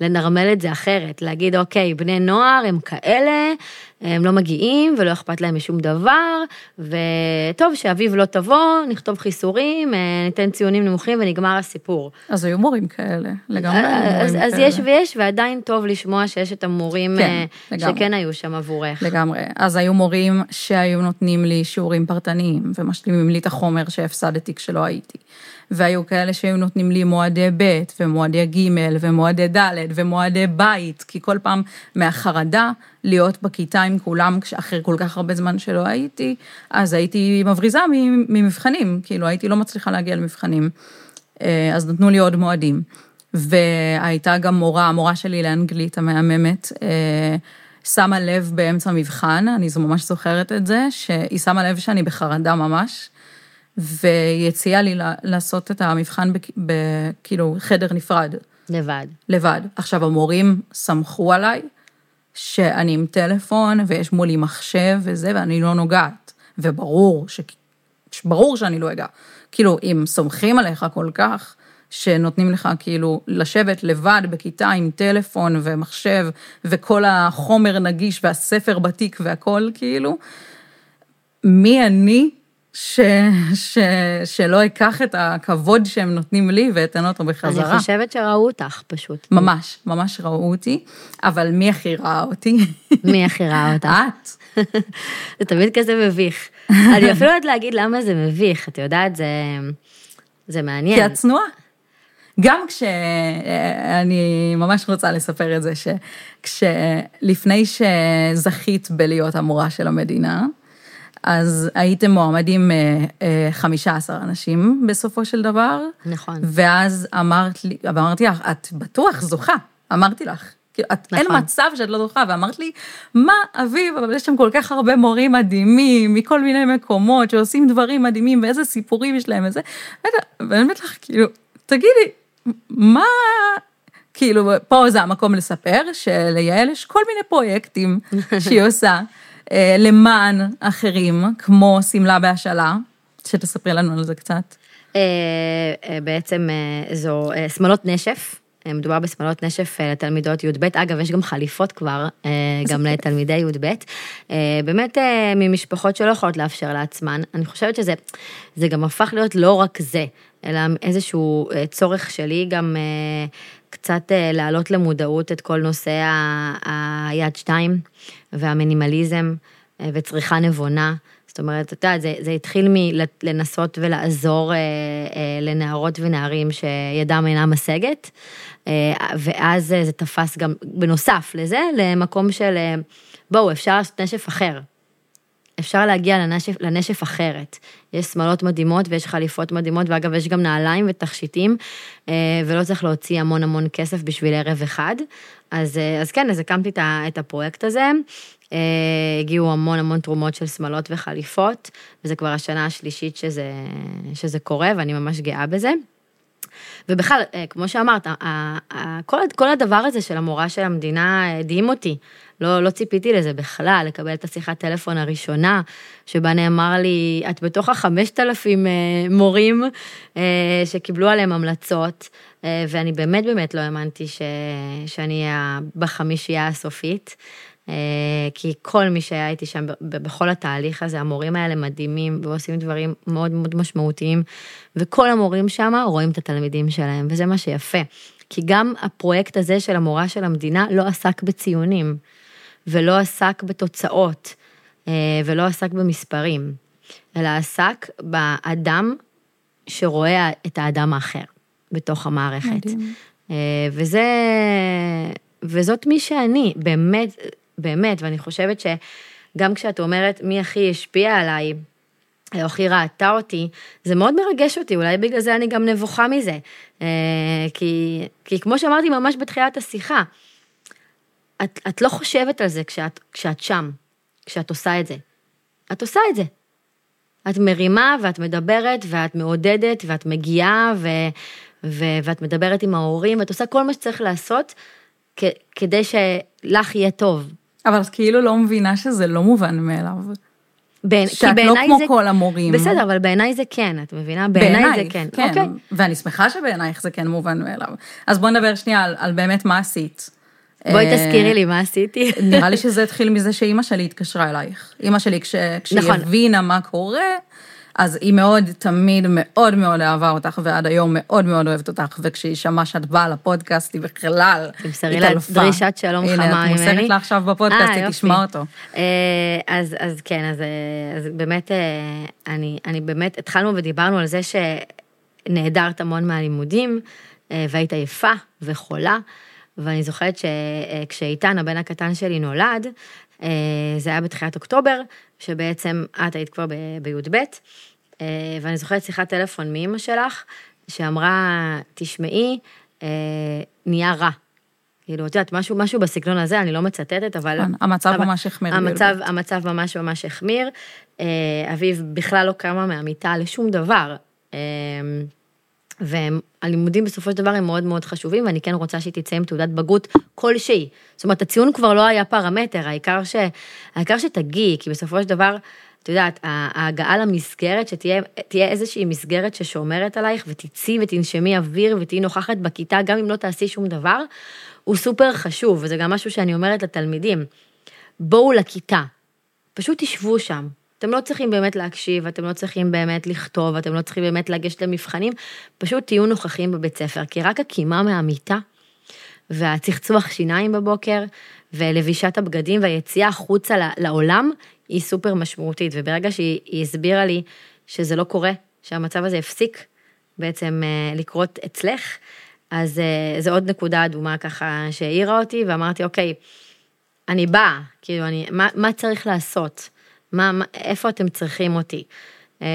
B: לנרמל את זה אחרת, להגיד, אוקיי, בני נוער הם כאלה, הם לא מגיעים ולא אכפת להם משום דבר, וטוב, שאביב לא תבוא, נכתוב חיסורים, אה, ניתן ציונים נמוכים ונגמר הסיפור.
A: אז היו מורים כאלה, לגמרי
B: היו אז, אז יש ויש, ועדיין טוב לשמוע שיש את המורים כן, אה, שכן היו שם עבורך.
A: לגמרי. אז היו מורים שהיו נותנים לי שיעורים פרטניים ומשלימים לי את החומר שהפסדתי כשלא הייתי. והיו כאלה שהיו נותנים לי מועדי ב' ומועדי ג' ומועדי ד' ומועדי בית, כי כל פעם מהחרדה להיות בכיתה עם כולם, אחרי כל כך הרבה זמן שלא הייתי, אז הייתי מבריזה ממבחנים, כאילו הייתי לא מצליחה להגיע למבחנים. אה, אז נתנו לי עוד מועדים. והייתה גם מורה, המורה שלי לאנגלית המהממת, אה, שמה לב באמצע מבחן, אני ממש זוכרת את זה, שהיא שמה לב שאני בחרדה ממש, והיא הציעה לי לעשות את המבחן בכאילו חדר נפרד.
B: לבד.
A: לבד. עכשיו, המורים סמכו עליי שאני עם טלפון ויש מולי מחשב וזה, ואני לא נוגעת. וברור, ש... ברור שאני לא אגע. כאילו, אם סומכים עליך כל כך, שנותנים לך כאילו לשבת לבד בכיתה עם טלפון ומחשב וכל החומר נגיש והספר בתיק והכל כאילו, מי אני ש, ש, שלא אקח את הכבוד שהם נותנים לי ואתן אותו בחזרה.
B: אני חושבת שראו אותך פשוט.
A: ממש, ממש ראו אותי, אבל מי הכי ראה אותי?
B: מי הכי ראה אותך?
A: את. <laughs>
B: זה תמיד כזה מביך. <laughs> אני אפילו לא יודעת להגיד למה זה מביך, את יודעת, זה, זה מעניין.
A: כי את צנועה. גם כשאני ממש רוצה לספר את זה, שכשלפני שזכית בלהיות המורה של המדינה, אז הייתם מועמדים 15 אה, אנשים בסופו של דבר.
B: נכון.
A: ואז אמרת לי, אמרתי לך, את בטוח זוכה, אמרתי לך. כאילו, את, נכון. אין מצב שאת לא זוכה, ואמרת לי, מה, אביב, אבל יש שם כל כך הרבה מורים מדהימים, מכל מיני מקומות, שעושים דברים מדהימים, ואיזה סיפורים יש להם, וזה, ואני אומרת לך, כאילו, תגידי, מה, כאילו, פה זה המקום לספר שליעל יש כל מיני פרויקטים שהיא עושה. אה, למען אחרים, כמו שמלה בהשאלה, שתספרי לנו על זה קצת.
B: אה, אה, בעצם זו שמאלות נשף. מדובר בשמאלות נשף לתלמידות י"ב, אגב, יש גם חליפות כבר, גם לתלמידי י"ב. באמת ממשפחות שלא יכולות לאפשר לעצמן. אני חושבת שזה זה גם הפך להיות לא רק זה, אלא איזשהו צורך שלי גם קצת להעלות למודעות את כל נושא היד שתיים והמינימליזם אה, וצריכה נבונה. זאת אומרת, אתה יודע, זה, זה התחיל מלנסות ולעזור אה, אה, לנערות ונערים שידם אינה משגת, ואז זה תפס גם, בנוסף לזה, למקום של, בואו, אפשר לעשות נשף אחר. אפשר להגיע לנשף, לנשף אחרת. יש שמאלות מדהימות ויש חליפות מדהימות, ואגב, יש גם נעליים ותכשיטים, ולא צריך להוציא המון המון כסף בשביל ערב אחד. אז, אז כן, אז הקמתי את הפרויקט הזה. אה, הגיעו המון המון תרומות של שמלות וחליפות, וזה כבר השנה השלישית שזה, שזה קורה, ואני ממש גאה בזה. ובכלל, אה, כמו שאמרת, כל הדבר הזה של המורה של המדינה הדהים אותי. לא, לא ציפיתי לזה בכלל, לקבל את השיחת טלפון הראשונה, שבה נאמר לי, את בתוך החמשת אלפים אה, מורים שקיבלו עליהם המלצות, ואני באמת באמת לא האמנתי ש, שאני אהיה בחמישייה הסופית. אה, כי כל מי שהיה איתי שם בכל התהליך הזה, המורים האלה מדהימים ועושים דברים מאוד מאוד משמעותיים, וכל המורים שם רואים את התלמידים שלהם, וזה מה שיפה. כי גם הפרויקט הזה של המורה של המדינה לא עסק בציונים, ולא עסק בתוצאות, אה, ולא עסק במספרים, אלא עסק באדם שרואה את האדם האחר בתוך המערכת. מדהים. אה, וזה, וזאת מי שאני, באמת, באמת, ואני חושבת שגם כשאת אומרת מי הכי השפיע עליי, או הכי ראתה אותי, זה מאוד מרגש אותי, אולי בגלל זה אני גם נבוכה מזה. אה, כי, כי כמו שאמרתי ממש בתחילת השיחה, את, את לא חושבת על זה כשאת, כשאת שם, כשאת עושה את זה. את עושה את זה. את מרימה ואת מדברת ואת מעודדת ואת מגיעה ו, ו, ואת מדברת עם ההורים ואת עושה כל מה שצריך לעשות כ, כדי שלך יהיה טוב.
A: אבל את כאילו לא מבינה שזה לא מובן מאליו. בין, שאת לא כמו זה, כל המורים.
B: בסדר, אבל בעיניי זה כן, את מבינה? בעיניי זה כן.
A: כן. אוקיי. ואני שמחה שבעינייך זה כן מובן מאליו. אז בואי נדבר שנייה על, על באמת מה עשית.
B: בואי אה, תזכירי לי מה עשיתי.
A: נראה לי שזה התחיל מזה שאימא שלי התקשרה אלייך. אימא שלי, כש, כשהיא נכון. הבינה מה קורה, אז היא מאוד, תמיד מאוד מאוד אהבה אותך, ועד היום מאוד מאוד אוהבת אותך, וכשהיא שמעה שאת באה לפודקאסט, היא בכלל
B: תמסרי לה דרישת שלום חמה ממני. הנה,
A: את מוסרת לה עכשיו בפודקאסט, היא תשמע אותו.
B: אה, אז, אז כן, אז, אה, אז באמת, אני, אני באמת, התחלנו ודיברנו על זה שנעדרת המון מהלימודים, והיית יפה וחולה. ואני זוכרת שכשאיתן, הבן הקטן שלי, נולד, אה, זה היה בתחילת אוקטובר, שבעצם את היית כבר בי"ב, אה, ואני זוכרת שיחת טלפון מאימא שלך, שאמרה, תשמעי, אה, נהיה רע. כאילו, את יודעת, משהו, משהו בסגנון הזה, אני לא מצטטת, אבל...
A: כן, המצב ממש החמיר.
B: המצב, המצב ממש ממש החמיר. אביב בכלל לא קמה מהמיטה לשום דבר. והלימודים בסופו של דבר הם מאוד מאוד חשובים, ואני כן רוצה שהיא תצא עם תעודת בגרות כלשהי. זאת אומרת, הציון כבר לא היה פרמטר, העיקר, ש... העיקר שתגיעי, כי בסופו של דבר, את יודעת, ההגעה למסגרת, שתהיה איזושהי מסגרת ששומרת עלייך, ותצאי ותנשמי אוויר ותהיי נוכחת בכיתה, גם אם לא תעשי שום דבר, הוא סופר חשוב, וזה גם משהו שאני אומרת לתלמידים. בואו לכיתה, פשוט תשבו שם, אתם לא צריכים באמת להקשיב, אתם לא צריכים באמת לכתוב, אתם לא צריכים באמת לגשת למבחנים, פשוט תהיו נוכחים בבית ספר, כי רק הקימה מהמיטה והצחצוח שיניים בבוקר ולבישת הבגדים והיציאה החוצה לעולם היא סופר משמעותית, וברגע שהיא הסבירה לי שזה לא קורה, שהמצב הזה הפסיק בעצם אה, לקרות אצלך, אז אה, זו עוד נקודה אדומה ככה שהעירה אותי, ואמרתי, אוקיי, אני באה, כאילו, אני, מה, מה צריך לעשות? מה, מה, איפה אתם צריכים אותי? אמ,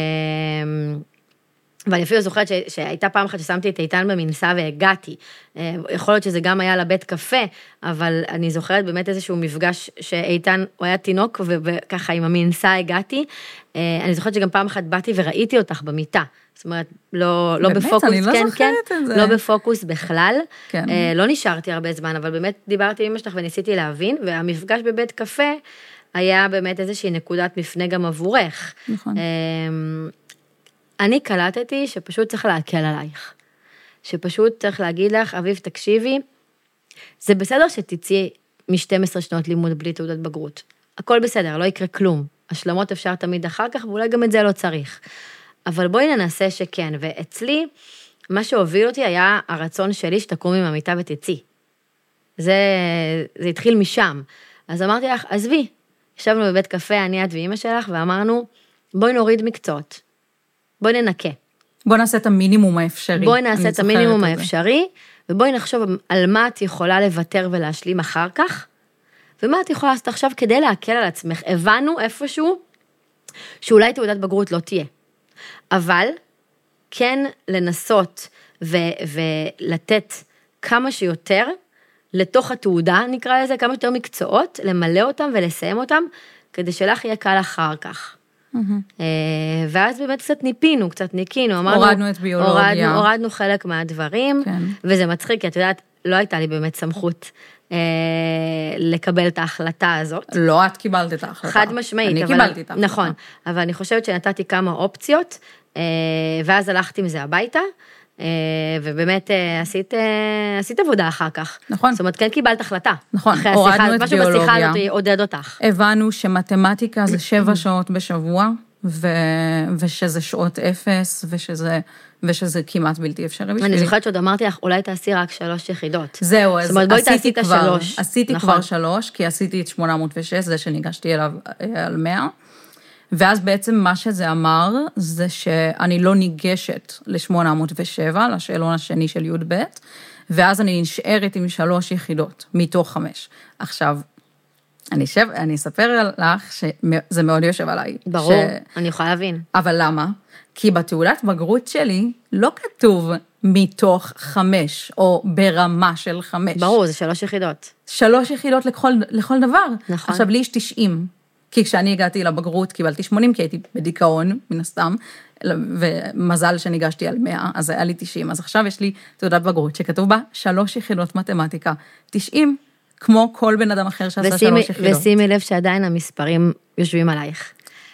B: ואני אפילו זוכרת שהייתה פעם אחת ששמתי את איתן במנסה והגעתי. אה, יכול להיות שזה גם היה לבית קפה, אבל אני זוכרת באמת איזשהו מפגש שאיתן, הוא היה תינוק, וככה עם המנסה הגעתי. אה, אני זוכרת שגם פעם אחת באתי וראיתי אותך במיטה. זאת אומרת, לא, לא
A: באמת,
B: בפוקוס,
A: אני לא
B: כן,
A: כן,
B: את זה. לא בפוקוס בכלל. כן. אה, לא נשארתי הרבה זמן, אבל באמת דיברתי עם אמא שלך וניסיתי להבין, והמפגש בבית קפה, היה באמת איזושהי נקודת מפנה גם עבורך.
A: נכון. אמ,
B: אני קלטתי שפשוט צריך להקל עלייך. שפשוט צריך להגיד לך, אביב, תקשיבי, זה בסדר שתצאי מ-12 שנות לימוד בלי תעודת בגרות. הכל בסדר, לא יקרה כלום. השלמות אפשר תמיד אחר כך, ואולי גם את זה לא צריך. אבל בואי ננסה שכן, ואצלי, מה שהוביל אותי היה הרצון שלי שתקומי מהמיטה ותצאי. זה, זה התחיל משם. אז אמרתי לך, עזבי, ישבנו בבית קפה, אני, את ואימא שלך, ואמרנו, בואי נוריד מקצועות, בואי ננקה.
A: בואי נעשה את המינימום האפשרי.
B: בואי נעשה את המינימום את האפשרי, ובואי נחשוב על מה את יכולה לוותר ולהשלים אחר כך, ומה את יכולה לעשות עכשיו כדי להקל על עצמך. הבנו איפשהו שאולי תעודת בגרות לא תהיה, אבל כן לנסות ו- ולתת כמה שיותר לתוך התעודה, נקרא לזה, כמה שיותר מקצועות, למלא אותם ולסיים אותם, כדי שלך יהיה קל אחר כך. Mm-hmm. ואז באמת קצת ניפינו, קצת ניקינו,
A: אמרנו... הורדנו את ביולוגיה.
B: הורדנו, הורדנו חלק מהדברים, כן. וזה מצחיק, כי את יודעת, לא הייתה לי באמת סמכות אה, לקבל את ההחלטה הזאת.
A: לא את קיבלת את ההחלטה.
B: חד משמעית.
A: אני אבל, קיבלתי את ההחלטה.
B: נכון, אבל אני חושבת שנתתי כמה אופציות, אה, ואז הלכתי עם זה הביתה. אה, ובאמת אה, עשית, אה, עשית עבודה אחר כך.
A: נכון.
B: זאת אומרת, כן קיבלת החלטה.
A: נכון, הורדנו את ביולוגיה.
B: משהו בשיחה הזאת עודד אותך.
A: הבנו שמתמטיקה זה שבע <clears throat> שעות בשבוע, ו... ושזה שעות אפס, ושזה, ושזה כמעט בלתי אפשרי בשבילי.
B: אני זוכרת שעוד אמרתי לך, אולי תעשי רק שלוש יחידות.
A: זהו,
B: אז אומרת, עשיתי כבר, שלוש.
A: עשיתי נכון. כבר שלוש, כי עשיתי את 806, זה שניגשתי אליו על 100. ואז בעצם מה שזה אמר, זה שאני לא ניגשת ל-807, לשאלון השני של י"ב, ואז אני נשארת עם שלוש יחידות מתוך חמש. עכשיו, אני, אשב, אני אספר לך שזה מאוד יושב עליי.
B: ברור, ש... אני יכולה להבין.
A: אבל למה? כי בתעודת בגרות שלי לא כתוב מתוך חמש, או ברמה של חמש.
B: ברור, זה שלוש יחידות.
A: שלוש יחידות לכל, לכל דבר.
B: נכון.
A: עכשיו, לי יש תשעים. כי כשאני הגעתי לבגרות קיבלתי 80, כי הייתי בדיכאון, מן הסתם, ומזל שניגשתי על 100, אז היה לי 90. אז עכשיו יש לי תעודת בגרות שכתוב בה שלוש יחידות מתמטיקה. 90, כמו כל בן אדם אחר שעשה ושימי, שלוש יחידות.
B: ושימי לב שעדיין המספרים יושבים עלייך.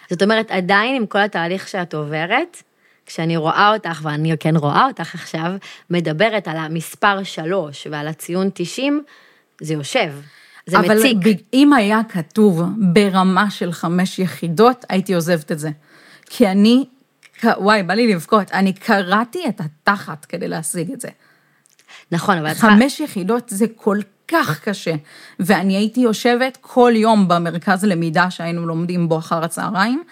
B: זאת אומרת, עדיין עם כל התהליך שאת עוברת, כשאני רואה אותך, ואני כן רואה אותך עכשיו, מדברת על המספר שלוש ועל הציון 90, זה יושב. זה
A: אבל
B: מציק.
A: אבל אם היה כתוב ברמה של חמש יחידות, הייתי עוזבת את זה. כי אני, וואי, בא לי לבכות, אני קראתי את התחת כדי להשיג את זה.
B: נכון, אבל...
A: חמש יחידות זה כל כך קשה. ואני הייתי יושבת כל יום במרכז למידה שהיינו לומדים בו אחר הצהריים,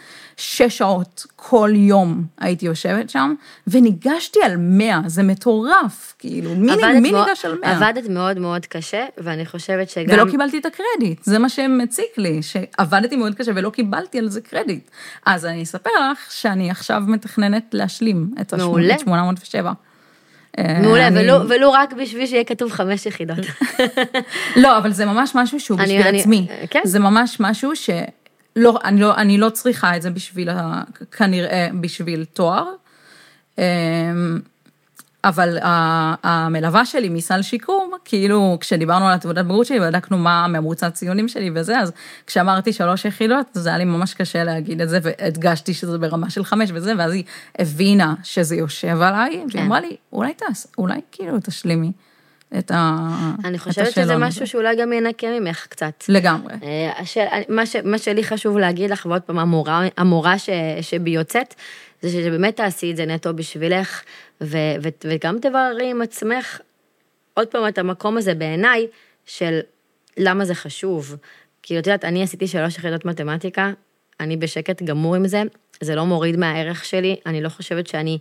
A: שש שעות כל יום הייתי יושבת שם, וניגשתי על מאה, זה מטורף, כאילו, מי, מי מאוד, ניגש על מאה?
B: עבדת מאוד מאוד קשה, ואני חושבת שגם...
A: ולא קיבלתי את הקרדיט, זה מה שמציק לי, שעבדתי מאוד קשה ולא קיבלתי על זה קרדיט. אז אני אספר לך שאני עכשיו מתכננת להשלים את ה-807.
B: מעולה, אני... ולו, ולו רק בשביל שיהיה כתוב חמש יחידות. <laughs>
A: לא, אבל זה ממש משהו שהוא בשביל אני, עצמי. כן. זה ממש משהו ש... לא, אני לא, אני לא צריכה את זה בשביל, כנראה בשביל תואר. אמ, אבל המלווה שלי מסל שיקום, כאילו, כשדיברנו על התעודת בגרות שלי, בדקנו מה ממוצע הציונים שלי וזה, אז כשאמרתי שלוש יחידות, זה היה לי ממש קשה להגיד את זה, והדגשתי שזה ברמה של חמש וזה, ואז היא הבינה שזה יושב עליי, כן. והיא אמרה לי, אולי תעש, אולי כאילו תשלימי. את ה...
B: אני חושבת שזה משהו שאולי גם ינקה ממך קצת.
A: לגמרי.
B: אה, השאל, מה, ש, מה שלי חשוב להגיד לך, ועוד פעם, המורה, המורה ש, שבי יוצאת, זה שבאמת תעשי את זה נטו בשבילך, ו, ו, וגם תבררי עם עצמך, עוד פעם, את המקום הזה בעיניי, של למה זה חשוב. כאילו, את יודעת, אני עשיתי שלוש יחידות מתמטיקה, אני בשקט גמור עם זה, זה לא מוריד מהערך שלי, אני לא חושבת שאני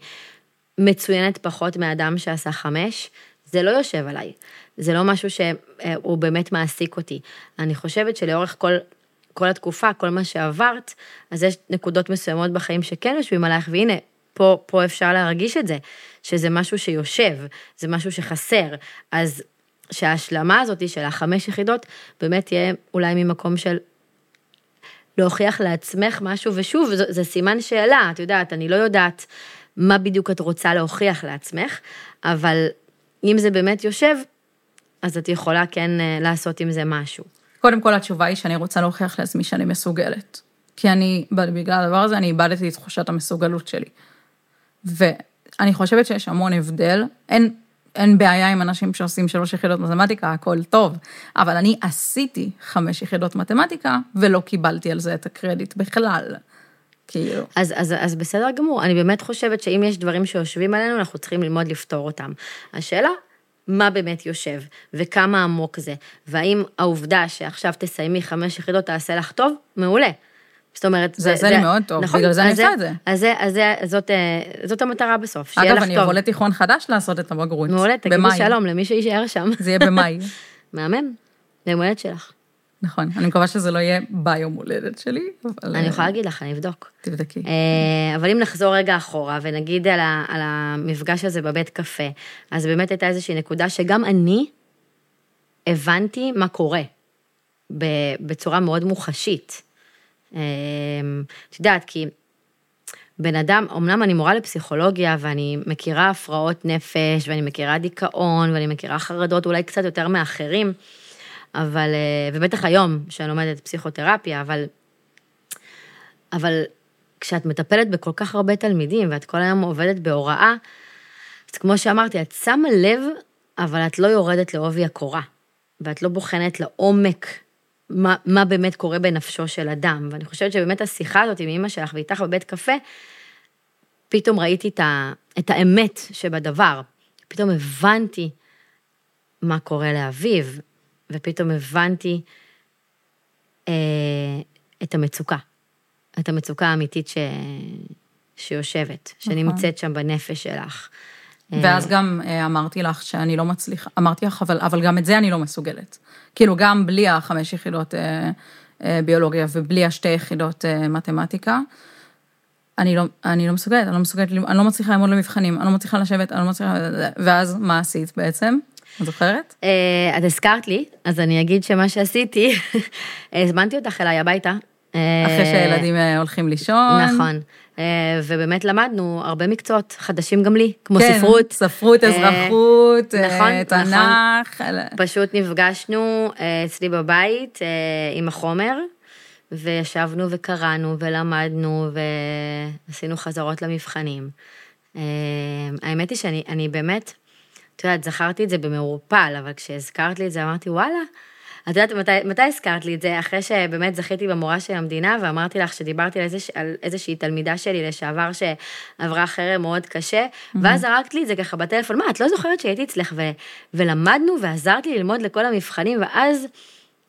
B: מצוינת פחות מאדם שעשה חמש. זה לא יושב עליי, זה לא משהו שהוא באמת מעסיק אותי. אני חושבת שלאורך כל, כל התקופה, כל מה שעברת, אז יש נקודות מסוימות בחיים שכן יושבים עלייך, והנה, פה, פה אפשר להרגיש את זה, שזה משהו שיושב, זה משהו שחסר. אז שההשלמה הזאת של החמש יחידות באמת תהיה אולי ממקום של להוכיח לעצמך משהו, ושוב, זה, זה סימן שאלה, את יודעת, אני לא יודעת מה בדיוק את רוצה להוכיח לעצמך, אבל אם זה באמת יושב, אז את יכולה כן אה, לעשות עם זה משהו.
A: קודם כל התשובה היא שאני רוצה להוכיח לעצמי שאני מסוגלת. כי אני, בגלל הדבר הזה, אני איבדתי את תחושת המסוגלות שלי. ואני חושבת שיש המון הבדל, אין, אין בעיה עם אנשים שעושים שלוש יחידות מתמטיקה, הכל טוב, אבל אני עשיתי חמש יחידות מתמטיקה, ולא קיבלתי על זה את הקרדיט בכלל. כאילו.
B: אז, אז, אז בסדר גמור, אני באמת חושבת שאם יש דברים שיושבים עלינו, אנחנו צריכים ללמוד לפתור אותם. השאלה, מה באמת יושב, וכמה עמוק זה, והאם העובדה שעכשיו תסיימי חמש יחידות תעשה לך טוב, מעולה. זאת אומרת,
A: זה עושה לי מאוד טוב, נכון, בגלל זה אני עושה את זה.
B: אז, זה, אז זה, זאת, אה, זאת המטרה בסוף, שיהיה
A: לך
B: טוב.
A: אגב, אני אבוא לתיכון חדש לעשות את הבגרות.
B: מעולה, תגידי שלום למי שיישאר שם.
A: זה יהיה במאי. <laughs>
B: מהמם, ליום הולדת שלך.
A: נכון, אני מקווה שזה לא יהיה ביום הולדת שלי,
B: אבל... אני יכולה להגיד לך, אני אבדוק.
A: תבדקי.
B: אה, אבל אם נחזור רגע אחורה ונגיד על, ה, על המפגש הזה בבית קפה, אז באמת הייתה איזושהי נקודה שגם אני הבנתי מה קורה, בצורה מאוד מוחשית. אה, את יודעת, כי בן אדם, אמנם אני מורה לפסיכולוגיה ואני מכירה הפרעות נפש ואני מכירה דיכאון ואני מכירה חרדות אולי קצת יותר מאחרים, אבל, אה, ובטח היום, שאני לומדת פסיכותרפיה, אבל, אבל כשאת מטפלת בכל כך הרבה תלמידים, ואת כל היום עובדת בהוראה, אז כמו שאמרתי, את שמה לב, אבל את לא יורדת לעובי הקורה, ואת לא בוחנת לעומק מה, מה באמת קורה בנפשו של אדם. ואני חושבת שבאמת השיחה הזאת עם אמא שלך ואיתך בבית קפה, פתאום ראיתי את, ה, את האמת שבדבר. פתאום הבנתי מה קורה לאביו, ופתאום הבנתי אה, את המצוקה, את המצוקה האמיתית ש... שיושבת, נכון. שנמצאת שם בנפש שלך.
A: ואז אה, גם אה, אמרתי לך שאני לא מצליחה, אמרתי לך, אבל, אבל גם את זה אני לא מסוגלת. כאילו, גם בלי החמש יחידות אה, אה, ביולוגיה ובלי השתי יחידות אה, מתמטיקה, אני לא, אני לא מסוגלת, אני לא מסוגלת, אני לא מצליחה ללמוד למבחנים, אני לא מצליחה לשבת, אני לא מצליחה, ואז מה עשית בעצם? את זוכרת?
B: Uh, את הזכרת לי, אז אני אגיד שמה שעשיתי, <laughs> הזמנתי אותך אליי הביתה.
A: אחרי שהילדים אה, הולכים לישון.
B: נכון. ובאמת למדנו הרבה מקצועות חדשים גם לי, כמו כן, ספרות.
A: ספרות, אזרחות, נכון, תנ"ך.
B: נכון. פשוט נפגשנו אצלי בבית עם החומר, וישבנו וקראנו ולמדנו ועשינו חזרות למבחנים. אה, האמת היא שאני אני באמת, את יודעת, זכרתי את זה במעורפל, אבל כשהזכרת לי את זה אמרתי, וואלה, את יודעת מתי, מתי הזכרת לי את זה? אחרי שבאמת זכיתי במורה של המדינה, ואמרתי לך שדיברתי על, איזוש, על איזושהי תלמידה שלי לשעבר שעברה חרם מאוד קשה, mm-hmm. ואז זרקת לי את זה ככה בטלפון, מה, את לא זוכרת שהייתי אצלך ו, ולמדנו ועזרת לי ללמוד לכל המבחנים, ואז,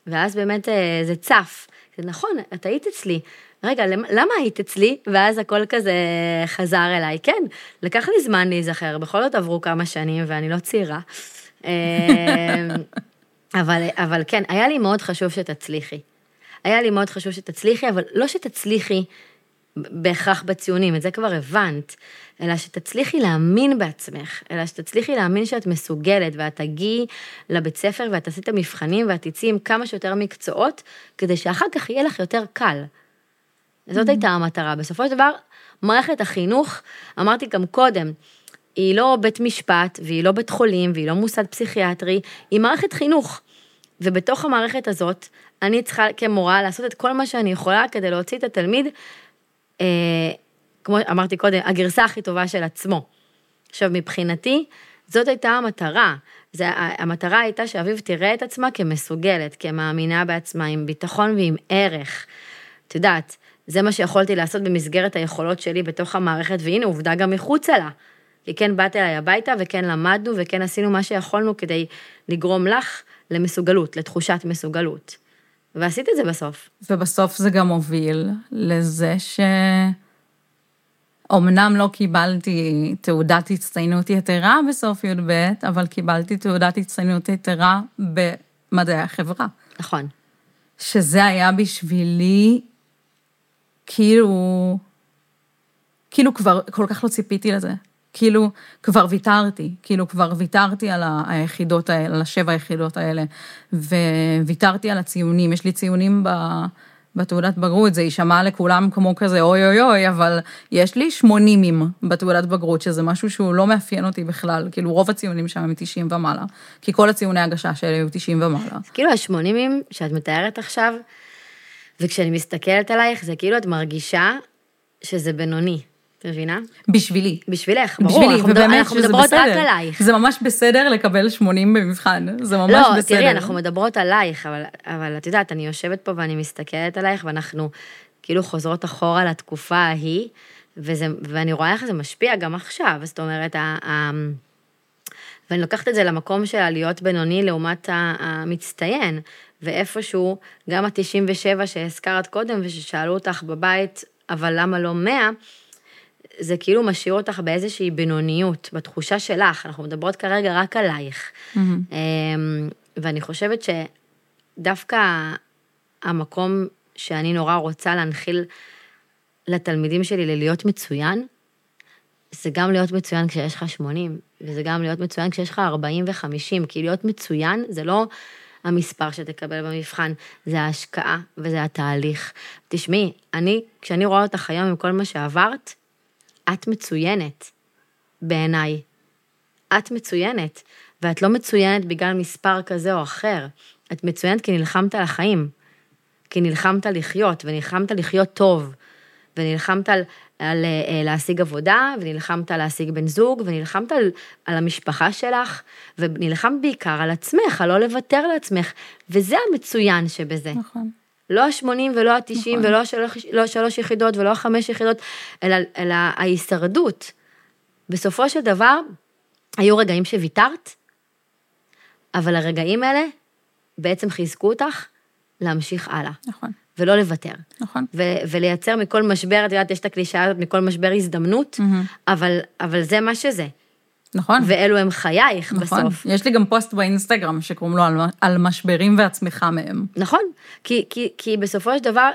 B: ואז באמת אה, זה צף. זה נכון, את היית אצלי. רגע, למה היית אצלי? ואז הכל כזה חזר אליי. כן, לקח לי זמן להיזכר, בכל זאת עברו כמה שנים ואני לא צעירה. אמ, <laughs> אבל, אבל כן, היה לי מאוד חשוב שתצליחי. היה לי מאוד חשוב שתצליחי, אבל לא שתצליחי בהכרח בציונים, את זה כבר הבנת, אלא שתצליחי להאמין בעצמך, אלא שתצליחי להאמין שאת מסוגלת, ואת תגיעי לבית ספר ואת תעשי את המבחנים ואת תצאי עם כמה שיותר מקצועות, כדי שאחר כך יהיה לך יותר קל. זאת הייתה המטרה. בסופו של דבר, מערכת החינוך, אמרתי גם קודם, היא לא בית משפט, והיא לא בית חולים, והיא לא מוסד פסיכיאטרי, היא מערכת חינוך. ובתוך המערכת הזאת, אני צריכה כמורה לעשות את כל מה שאני יכולה כדי להוציא את התלמיד, אה, כמו אמרתי קודם, הגרסה הכי טובה של עצמו. עכשיו, מבחינתי, זאת הייתה המטרה. זה, המטרה הייתה שאביב תראה את עצמה כמסוגלת, כמאמינה בעצמה, עם ביטחון ועם ערך. את יודעת, זה מה שיכולתי לעשות במסגרת היכולות שלי בתוך המערכת, והנה עובדה גם מחוצה לה. כי כן באת אליי הביתה וכן למדנו וכן עשינו מה שיכולנו כדי לגרום לך למסוגלות, לתחושת מסוגלות. ועשית את זה בסוף.
A: ובסוף זה גם הוביל לזה ש... אמנם לא קיבלתי תעודת הצטיינות יתרה בסוף י"ב, אבל קיבלתי תעודת הצטיינות יתרה במדעי החברה.
B: נכון.
A: שזה היה בשבילי, כאילו, כאילו כבר כל כך לא ציפיתי לזה. כאילו, כבר ויתרתי, כאילו כבר ויתרתי על היחידות האלה, על השבע היחידות האלה, וויתרתי על הציונים, יש לי ציונים ב... בתעודת בגרות, זה יישמע לכולם כמו כזה אוי אוי אוי, אבל יש לי 80 בתעודת בגרות, שזה משהו שהוא לא מאפיין אותי בכלל, כאילו רוב הציונים שם הם 90 ומעלה, כי כל הציוני הגשה שלי היו 90 ומעלה.
B: כאילו ה-80 שאת מתארת עכשיו, וכשאני מסתכלת עלייך, זה כאילו את מרגישה שזה בינוני. את מבינה?
A: בשבילי.
B: בשבילך, ברור, בשבילי, אנחנו, ובאמת אנחנו מדברות בסדר. רק עלייך.
A: זה ממש בסדר לקבל 80 במבחן, זה ממש
B: לא,
A: בסדר.
B: לא, תראי, אנחנו מדברות עלייך, אבל, אבל את יודעת, אני יושבת פה ואני מסתכלת עלייך, ואנחנו כאילו חוזרות אחורה לתקופה ההיא, וזה, ואני רואה איך זה משפיע גם עכשיו, זאת אומרת, ה, ה, ואני לוקחת את זה למקום של להיות בינוני לעומת המצטיין, ואיפשהו, גם ה-97 שהזכרת קודם, וששאלו אותך בבית, אבל למה לא 100, זה כאילו משאיר אותך באיזושהי בינוניות, בתחושה שלך, אנחנו מדברות כרגע רק עלייך. Mm-hmm. ואני חושבת שדווקא המקום שאני נורא רוצה להנחיל לתלמידים שלי ללהיות מצוין, זה גם להיות מצוין כשיש לך 80, וזה גם להיות מצוין כשיש לך 40 ו-50, כי להיות מצוין זה לא המספר שתקבל במבחן, זה ההשקעה וזה התהליך. תשמעי, אני, כשאני רואה אותך היום עם כל מה שעברת, את מצוינת, בעיניי. את מצוינת, ואת לא מצוינת בגלל מספר כזה או אחר. את מצוינת כי נלחמת על החיים, כי נלחמת לחיות, ונלחמת לחיות טוב, ונלחמת על, על, אה, להשיג עבודה, ונלחמת על להשיג בן זוג, ונלחמת על, על המשפחה שלך, ונלחמת בעיקר על עצמך, על לא לוותר לעצמך, וזה המצוין שבזה.
A: נכון.
B: לא ה-80 ולא ה-90 נכון. ולא השלוש, לא שלוש יחידות ולא החמש יחידות, אלא, אלא ההישרדות. בסופו של דבר, היו רגעים שוויתרת, אבל הרגעים האלה בעצם חיזקו אותך להמשיך הלאה.
A: נכון.
B: ולא לוותר.
A: נכון.
B: ו- ולייצר מכל משבר, את יודעת, יש את הקלישאה הזאת, מכל משבר הזדמנות, mm-hmm. אבל, אבל זה מה שזה.
A: נכון.
B: ואלו הם חייך
A: נכון.
B: בסוף.
A: יש לי גם פוסט באינסטגרם שקוראים לו על, על משברים והצמיחה מהם.
B: נכון, כי, כי, כי בסופו של דבר,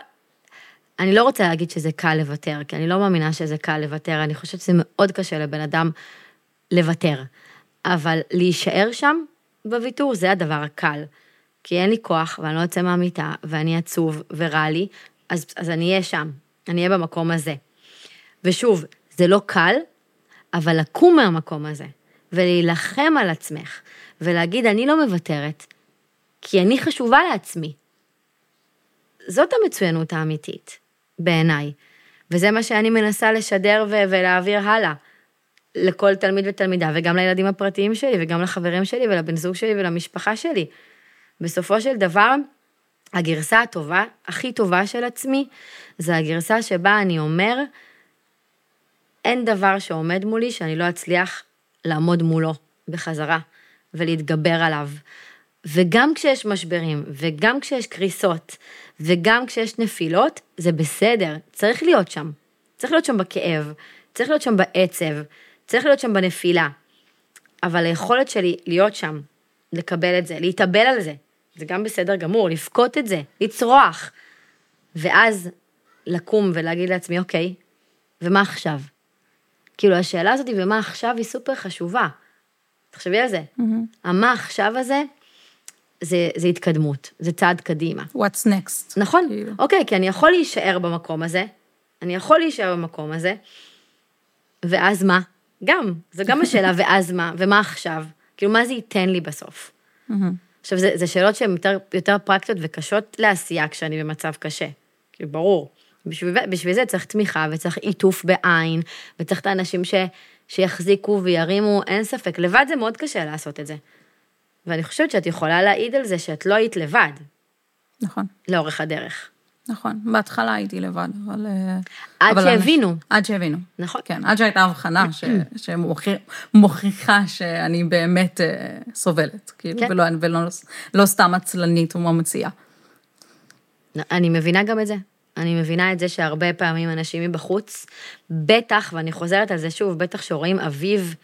B: אני לא רוצה להגיד שזה קל לוותר, כי אני לא מאמינה שזה קל לוותר, אני חושבת שזה מאוד קשה לבן אדם לוותר. אבל להישאר שם בוויתור זה הדבר הקל. כי אין לי כוח ואני לא יוצא מהמיטה ואני עצוב ורע לי, אז, אז אני אהיה שם, אני אהיה במקום הזה. ושוב, זה לא קל, אבל לקום מהמקום הזה, ולהילחם על עצמך, ולהגיד, אני לא מוותרת, כי אני חשובה לעצמי. זאת המצוינות האמיתית, בעיניי. וזה מה שאני מנסה לשדר ו- ולהעביר הלאה. לכל תלמיד ותלמידה, וגם לילדים הפרטיים שלי, וגם לחברים שלי, ולבן זוג שלי, ולמשפחה שלי. בסופו של דבר, הגרסה הטובה, הכי טובה של עצמי, זה הגרסה שבה אני אומר, אין דבר שעומד מולי שאני לא אצליח לעמוד מולו בחזרה, ולהתגבר עליו. וגם כשיש משברים, וגם כשיש קריסות, וגם כשיש נפילות, זה בסדר, צריך להיות שם. צריך להיות שם בכאב, צריך להיות שם בעצב, צריך להיות שם בנפילה. אבל היכולת שלי להיות שם, לקבל את זה, להתאבל על זה, זה גם בסדר גמור, לבכות את זה, לצרוח. ואז לקום ולהגיד לעצמי, אוקיי, ומה עכשיו? כאילו, השאלה הזאת, ומה עכשיו, היא סופר חשובה. תחשבי על זה. Mm-hmm. המה עכשיו הזה, זה, זה התקדמות, זה צעד קדימה.
A: What's next.
B: נכון, כאילו. אוקיי, כי אני יכול להישאר במקום הזה, אני יכול להישאר במקום הזה, ואז מה? גם, זו גם השאלה, <laughs> ואז מה? ומה עכשיו? כאילו, מה זה ייתן לי בסוף? Mm-hmm. עכשיו, זה, זה שאלות שהן יותר, יותר פרקטיות וקשות לעשייה כשאני במצב קשה. כאילו, ברור. בשביל, בשביל זה צריך תמיכה וצריך עיטוף בעין, וצריך את האנשים ש, שיחזיקו וירימו, אין ספק. לבד זה מאוד קשה לעשות את זה. ואני חושבת שאת יכולה להעיד על זה שאת לא היית לבד.
A: נכון.
B: לאורך הדרך.
A: נכון, בהתחלה הייתי לבד, אבל...
B: אה, עד אבל שהבינו. אני,
A: עד שהבינו.
B: נכון.
A: כן, עד שהייתה הבחנה ש, <clears throat> שמוכיחה שאני באמת אה, סובלת, כאילו, כן. ולא, ולא לא סתם עצלנית וממציאה.
B: אני מבינה גם את זה. אני מבינה את זה שהרבה פעמים אנשים מבחוץ, בטח, ואני חוזרת על זה שוב, בטח שרואים אביב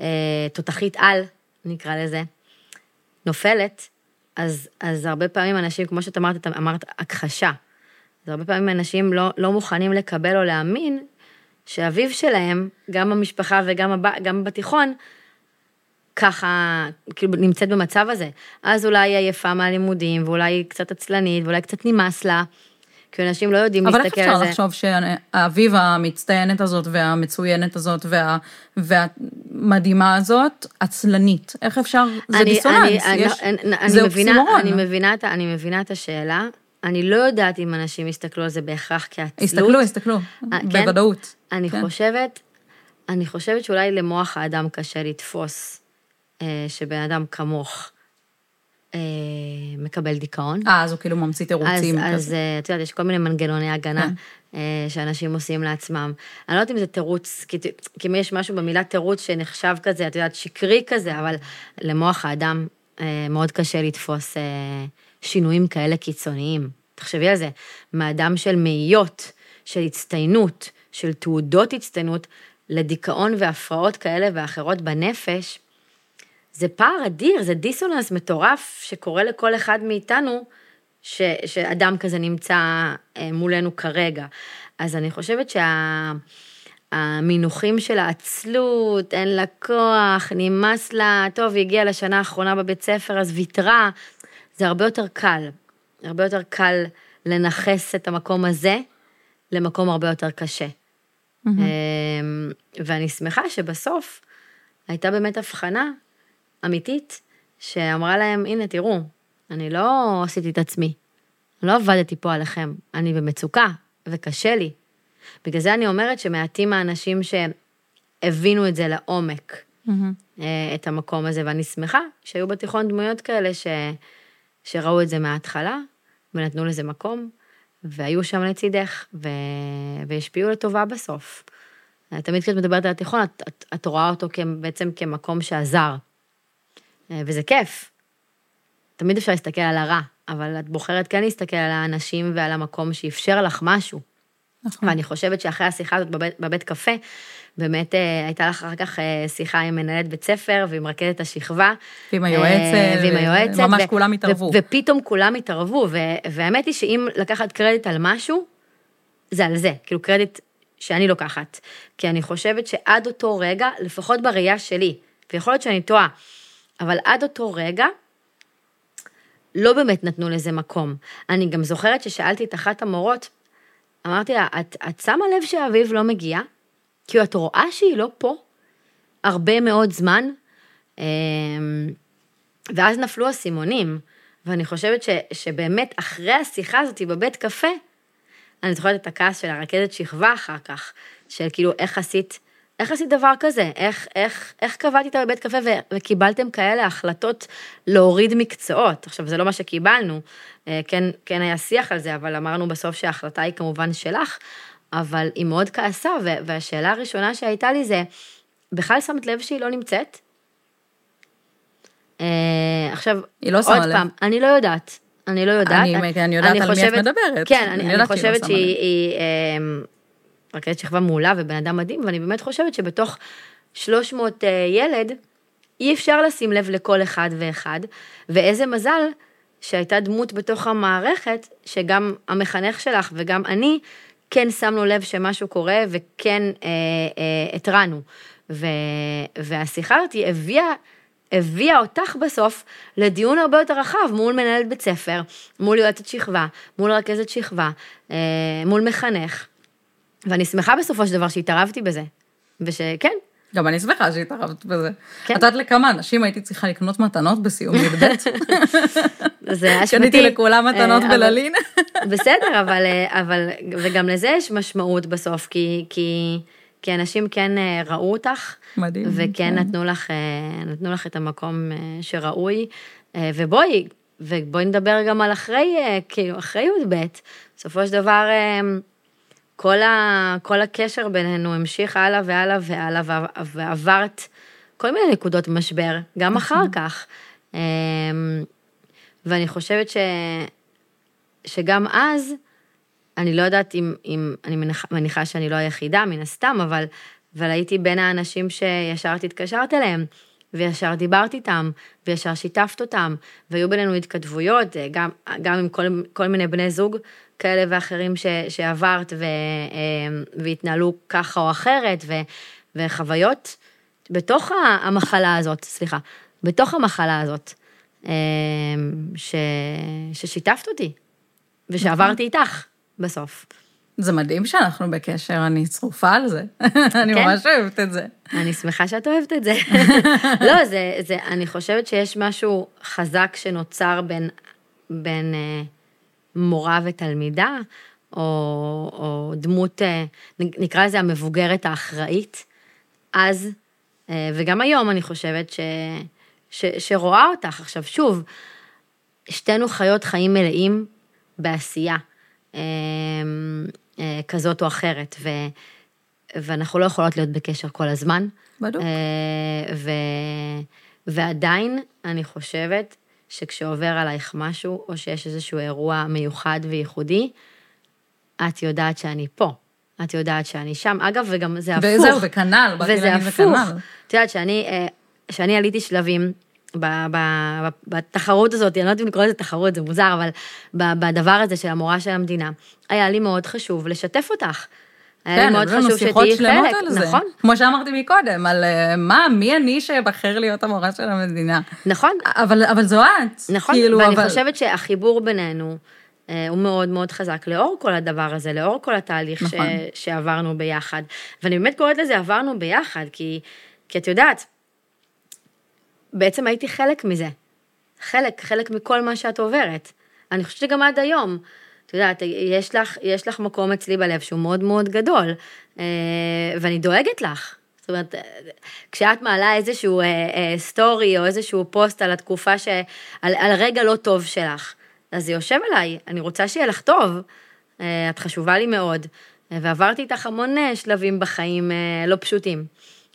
B: אה, תותחית על, נקרא לזה, נופלת, אז, אז הרבה פעמים אנשים, כמו שאת אמרת, אמרת הכחשה. אז הרבה פעמים אנשים לא, לא מוכנים לקבל או להאמין שאביו שלהם, גם במשפחה וגם הב, גם בתיכון, ככה, כאילו, נמצאת במצב הזה. אז אולי היא עייפה מהלימודים, ואולי קצת עצלנית, ואולי קצת נמאס לה. כי אנשים לא יודעים להסתכל על זה.
A: אבל איך אפשר לחשוב שהאביב המצטיינת הזאת והמצוינת הזאת וה, והמדהימה הזאת עצלנית? איך אפשר, זה אני, דיסוננס, אני, יש, אני, אני, זה אוקסימורון.
B: אני מבינה, אני מבינה את השאלה, אני לא יודעת אם אנשים יסתכלו על זה בהכרח כעצלות.
A: הסתכלו, הסתכלו, אה, כן? בוודאות.
B: אני כן. חושבת, אני חושבת שאולי למוח האדם קשה לתפוס אה, שבן אדם כמוך מקבל דיכאון.
A: אה, אז הוא כאילו ממציא תירוצים
B: כזה. אז אה, את יודעת, יש כל מיני מנגנוני הגנה כן. שאנשים עושים לעצמם. אני לא יודעת אם זה תירוץ, כי, כי יש משהו במילה תירוץ שנחשב כזה, את יודעת, שקרי כזה, אבל למוח האדם מאוד קשה לתפוס שינויים כאלה קיצוניים. תחשבי על זה, מאדם של מאיות, של הצטיינות, של תעודות הצטיינות, לדיכאון והפרעות כאלה ואחרות בנפש, זה פער אדיר, זה דיסוננס מטורף שקורה לכל אחד מאיתנו, ש, שאדם כזה נמצא אה, מולנו כרגע. אז אני חושבת שה... של העצלות, אין לה כוח, נמאס לה, טוב, היא הגיעה לשנה האחרונה בבית ספר, אז ויתרה, זה הרבה יותר קל. הרבה יותר קל לנכס את המקום הזה למקום הרבה יותר קשה. Mm-hmm. ואני שמחה שבסוף הייתה באמת הבחנה אמיתית, שאמרה להם, הנה, תראו, אני לא עשיתי את עצמי, לא עבדתי פה עליכם, אני במצוקה וקשה לי. בגלל זה אני אומרת שמעטים האנשים שהבינו את זה לעומק, mm-hmm. את המקום הזה, ואני שמחה שהיו בתיכון דמויות כאלה ש... שראו את זה מההתחלה, ונתנו לזה מקום, והיו שם לצידך, ו... והשפיעו לטובה בסוף. תמיד כשאת מדברת על התיכון, את, את, את רואה אותו בעצם כמקום שעזר. אה, וזה כיף. תמיד אפשר להסתכל על הרע, אבל את בוחרת כן להסתכל על האנשים ועל המקום שאפשר לך משהו. נכון. ואני חושבת שאחרי השיחה הזאת בבית, בבית קפה, באמת אה, הייתה לך אחר כך אה, שיחה עם מנהלת בית ספר ועם רכזת השכבה.
A: ועם היועצת.
B: ועם היועצת.
A: ממש ו- כולם התערבו.
B: ו- ופתאום כולם התערבו, ו- והאמת היא שאם לקחת קרדיט על משהו, זה על זה, כאילו קרדיט שאני לוקחת. כי אני חושבת שעד אותו רגע, לפחות בראייה שלי, ויכול להיות שאני טועה, אבל עד אותו רגע, לא באמת נתנו לזה מקום. אני גם זוכרת ששאלתי את אחת המורות, אמרתי לה, את, את שמה לב שאביב לא מגיע? כי את רואה שהיא לא פה הרבה מאוד זמן? אמ, ואז נפלו אסימונים. ואני חושבת ש, שבאמת אחרי השיחה הזאת בבית קפה, אני זוכרת את הכעס של הרכזת שכבה אחר כך, של כאילו, איך עשית, איך עשית דבר כזה? איך, איך, איך קבעתי איתה בבית קפה ו, וקיבלתם כאלה החלטות להוריד מקצועות? עכשיו, זה לא מה שקיבלנו, אה, כן, כן היה שיח על זה, אבל אמרנו בסוף שההחלטה היא כמובן שלך, אבל היא מאוד כעסה, והשאלה הראשונה שהייתה לי זה, בכלל שמת לב שהיא לא נמצאת? אה, עכשיו,
A: היא לא שמה לב. עוד פעם,
B: אני לא יודעת. אני לא יודעת.
A: אני, אני יודעת אני על חושבת, מי את מדברת.
B: כן, אני, אני, אני חושבת לא שהיא היא, אמ, רכזת שכבה מעולה ובן אדם מדהים, ואני באמת חושבת שבתוך 300 אה, ילד, אי אפשר לשים לב לכל אחד ואחד, ואיזה מזל שהייתה דמות בתוך המערכת, שגם המחנך שלך וגם אני, כן שמנו לב שמשהו קורה וכן אה, אה, התרענו. והשיחה הזאת הביאה הביאה אותך בסוף לדיון הרבה יותר רחב מול מנהלת בית ספר, מול יועצת שכבה, מול רכזת שכבה, אה, מול מחנך. ואני שמחה בסופו של דבר שהתערבתי בזה, ושכן.
A: גם אני שמחה שהתערבת בזה. כן. את יודעת לכמה אנשים הייתי צריכה לקנות מתנות בסיום י"ב? <laughs>
B: זה אשמתי.
A: קניתי לכולם מתנות אה, בללין. <laughs>
B: בסדר, אבל, אה, אבל, וגם לזה יש משמעות בסוף, כי, כי כי אנשים כן אה, ראו אותך.
A: מדהים.
B: וכן כן. נתנו, לך, נתנו לך את המקום שראוי. ובואי, ובואי נדבר גם על אחרי, כאילו, אחרי י"ב. בסופו של דבר, כל, ה, כל הקשר בינינו המשיך הלאה והלאה והלאה, ועברת כל מיני נקודות משבר, גם אחר נכון. כך. ואני חושבת ש, שגם אז, אני לא יודעת אם, אם אני מניחה, מניחה שאני לא היחידה, מן הסתם, אבל, אבל הייתי בין האנשים שישר התקשרת אליהם, וישר דיברת איתם, וישר שיתפת אותם, והיו בינינו התכתבויות, גם, גם עם כל, כל מיני בני זוג כאלה ואחרים ש, שעברת, ו, אה, והתנהלו ככה או אחרת, ו, וחוויות בתוך המחלה הזאת, סליחה, בתוך המחלה הזאת, אה, ש, ששיתפת אותי, ושעברתי נכון. איתך. בסוף.
A: זה מדהים שאנחנו בקשר, אני צרופה על זה. <laughs> אני כן? ממש אוהבת את זה.
B: אני שמחה שאת אוהבת את זה. <laughs> לא, זה, זה, אני חושבת שיש משהו חזק שנוצר בין, בין אה, מורה ותלמידה, או, או דמות, אה, נקרא לזה המבוגרת האחראית, אז, אה, וגם היום אני חושבת ש, ש, שרואה אותך. עכשיו, שוב, שתינו חיות חיים מלאים בעשייה. אה, כזאת או אחרת, ו, ואנחנו לא יכולות להיות בקשר כל הזמן.
A: בדיוק.
B: ו, ועדיין, אני חושבת שכשעובר עלייך משהו, או שיש איזשהו אירוע מיוחד וייחודי, את יודעת שאני פה. את יודעת שאני שם. אגב, וגם זה הפוך.
A: וזהו, וכנ"ל,
B: וזה הפוך. את יודעת שאני, אה, שאני עליתי שלבים בתחרות הזאת, אני לא יודעת אם לקרוא לזה תחרות, זה מוזר, אבל בדבר הזה של המורה של המדינה, היה לי מאוד חשוב לשתף אותך. היה
A: כן,
B: לי מאוד חשוב שתהיי חלק, נכון?
A: כמו שאמרתי מקודם, על אה, מה, מי אני שאבחר להיות המורה של המדינה.
B: נכון.
A: אבל, אבל זו את.
B: נכון, כאילו, ואני אבל... חושבת שהחיבור בינינו אה, הוא מאוד מאוד חזק, לאור כל הדבר הזה, לאור כל התהליך נכון. ש, שעברנו ביחד. ואני באמת קוראת לזה עברנו ביחד, כי, כי את יודעת, בעצם הייתי חלק מזה. חלק, חלק מכל מה שאת עוברת. אני חושבת שגם עד היום, את יודעת, יש לך, יש לך מקום אצלי בלב שהוא מאוד מאוד גדול, אה, ואני דואגת לך. זאת אומרת, כשאת מעלה איזשהו אה, אה, סטורי או איזשהו פוסט על התקופה, ש... על, על רגע לא טוב שלך, אז זה יושב אליי, אני רוצה שיהיה לך טוב, את חשובה לי מאוד, ועברתי איתך המון שלבים בחיים לא פשוטים.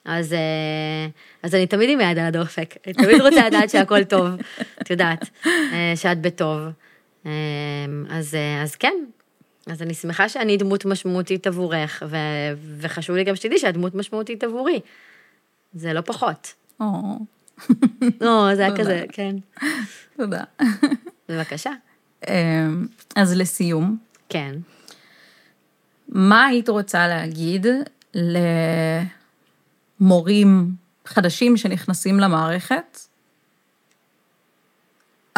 B: אז, אז אני תמיד עם יד על הדופק, אני תמיד רוצה לדעת שהכל טוב, את יודעת, שאת בטוב. אה, אז, אז כן, אז אני שמחה שאני דמות משמעותית עבורך, ו, וחשוב לי גם שתדעי שאת דמות משמעותית עבורי. זה לא פחות.
A: או, <laughs>
B: לא, זה היה כזה, כן.
A: תודה.
B: בבקשה.
A: אז לסיום.
B: כן.
A: מה היית רוצה להגיד ל... מורים חדשים שנכנסים למערכת,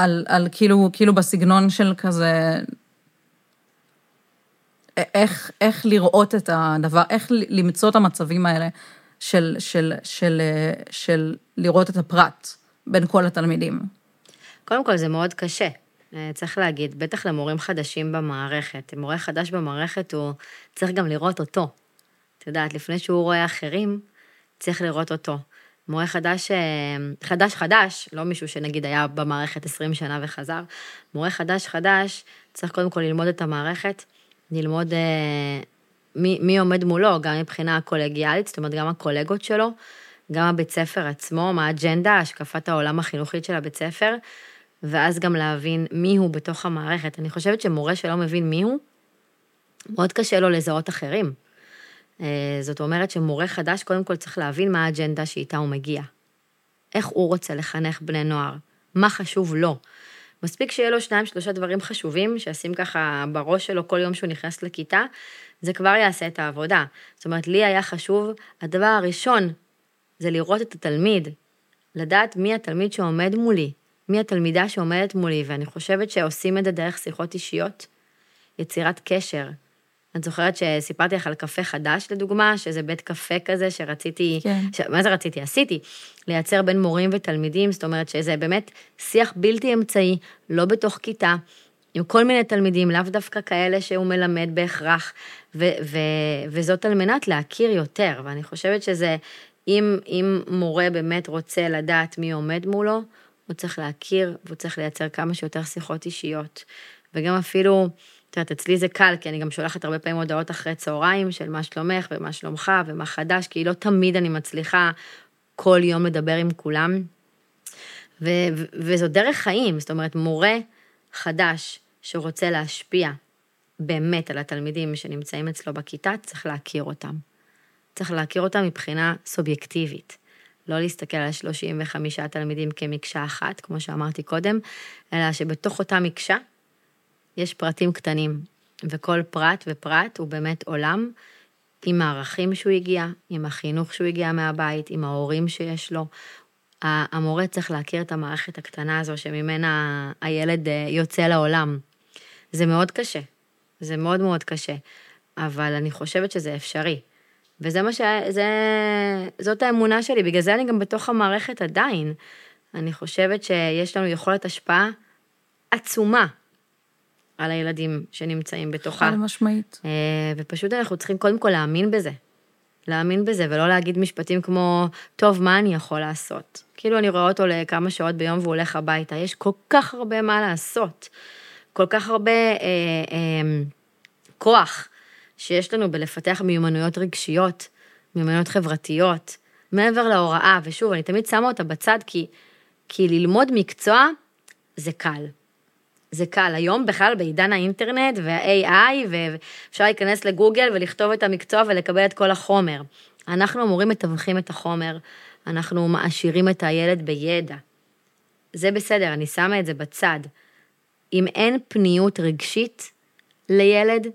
A: על, על כאילו, כאילו בסגנון של כזה, איך, איך לראות את הדבר, איך למצוא את המצבים האלה של, של, של, של, של לראות את הפרט בין כל התלמידים.
B: קודם כל זה מאוד קשה, אה, צריך להגיד, בטח למורים חדשים במערכת. מורה חדש במערכת, הוא צריך גם לראות אותו. את יודעת, לפני שהוא רואה אחרים, צריך לראות אותו. מורה חדש, אה, חדש חדש, לא מישהו שנגיד היה במערכת 20 שנה וחזר, מורה חדש חדש, צריך קודם כל ללמוד את המערכת, ללמוד אה, מי, מי עומד מולו, גם מבחינה קולגיאלית, זאת אומרת, גם הקולגות שלו, גם הבית ספר עצמו, מה האג'נדה, השקפת העולם החינוכית של הבית ספר, ואז גם להבין מי הוא בתוך המערכת. אני חושבת שמורה שלא מבין מי הוא, מאוד קשה לו לזהות אחרים. אה, זאת אומרת שמורה חדש, קודם כל צריך להבין מה האג'נדה שאיתה הוא מגיע. איך הוא רוצה לחנך בני נוער, מה חשוב לו. מספיק שיהיה לו שניים, שלושה דברים חשובים, שישים ככה בראש שלו כל יום שהוא נכנס לכיתה, זה כבר יעשה את העבודה. זאת אומרת, לי היה חשוב, הדבר הראשון זה לראות את התלמיד, לדעת מי התלמיד שעומד מולי, מי התלמידה שעומדת מולי, ואני חושבת שעושים את זה דרך שיחות אישיות, יצירת קשר. את זוכרת שסיפרתי לך על קפה חדש, לדוגמה, שזה בית קפה כזה שרציתי, כן. ש... מה זה רציתי? עשיתי, לייצר בין מורים ותלמידים, זאת אומרת שזה באמת שיח בלתי אמצעי, לא בתוך כיתה, עם כל מיני תלמידים, לאו דווקא כאלה שהוא מלמד בהכרח, ו- ו- וזאת על מנת להכיר יותר, ואני חושבת שזה, אם, אם מורה באמת רוצה לדעת מי עומד מולו, הוא צריך להכיר, והוא צריך לייצר כמה שיותר שיחות אישיות. וגם אפילו, את יודעת, אצלי זה קל, כי אני גם שולחת הרבה פעמים הודעות אחרי צהריים של מה שלומך ומה שלומך ומה חדש, כי לא תמיד אני מצליחה כל יום לדבר עם כולם. ו- ו- וזו דרך חיים, זאת אומרת, מורה חדש שרוצה להשפיע באמת על התלמידים שנמצאים אצלו בכיתה, צריך להכיר אותם. צריך להכיר אותם מבחינה סובייקטיבית. לא להסתכל על 35 תלמידים כמקשה אחת, כמו שאמרתי קודם, אלא שבתוך אותה מקשה יש פרטים קטנים, וכל פרט ופרט הוא באמת עולם עם הערכים שהוא הגיע, עם החינוך שהוא הגיע מהבית, עם ההורים שיש לו. המורה צריך להכיר את המערכת הקטנה הזו שממנה הילד אה, יוצא לעולם. זה מאוד קשה, זה מאוד מאוד קשה, אבל אני חושבת שזה אפשרי. וזה מה ש... זה... זאת האמונה שלי, בגלל זה אני גם בתוך המערכת עדיין. אני חושבת שיש לנו יכולת השפעה עצומה על הילדים שנמצאים בתוכה.
A: חד משמעית.
B: אה, ופשוט אנחנו צריכים קודם כל להאמין בזה. להאמין בזה, ולא להגיד משפטים כמו, טוב, מה אני יכול לעשות? כאילו אני רואה אותו לכמה שעות ביום והוא הולך הביתה, יש כל כך הרבה מה לעשות. כל כך הרבה אה, אה, כוח שיש לנו בלפתח מיומנויות רגשיות, מיומנויות חברתיות, מעבר להוראה, ושוב, אני תמיד שמה אותה בצד, כי, כי ללמוד מקצוע זה קל. זה קל. היום בכלל בעידן האינטרנט וה-AI, ואפשר להיכנס לגוגל ולכתוב את המקצוע ולקבל את כל החומר. אנחנו המורים מתווכים את החומר, אנחנו מעשירים את הילד בידע. זה בסדר, אני שמה את זה בצד. אם אין פניות רגשית לילד,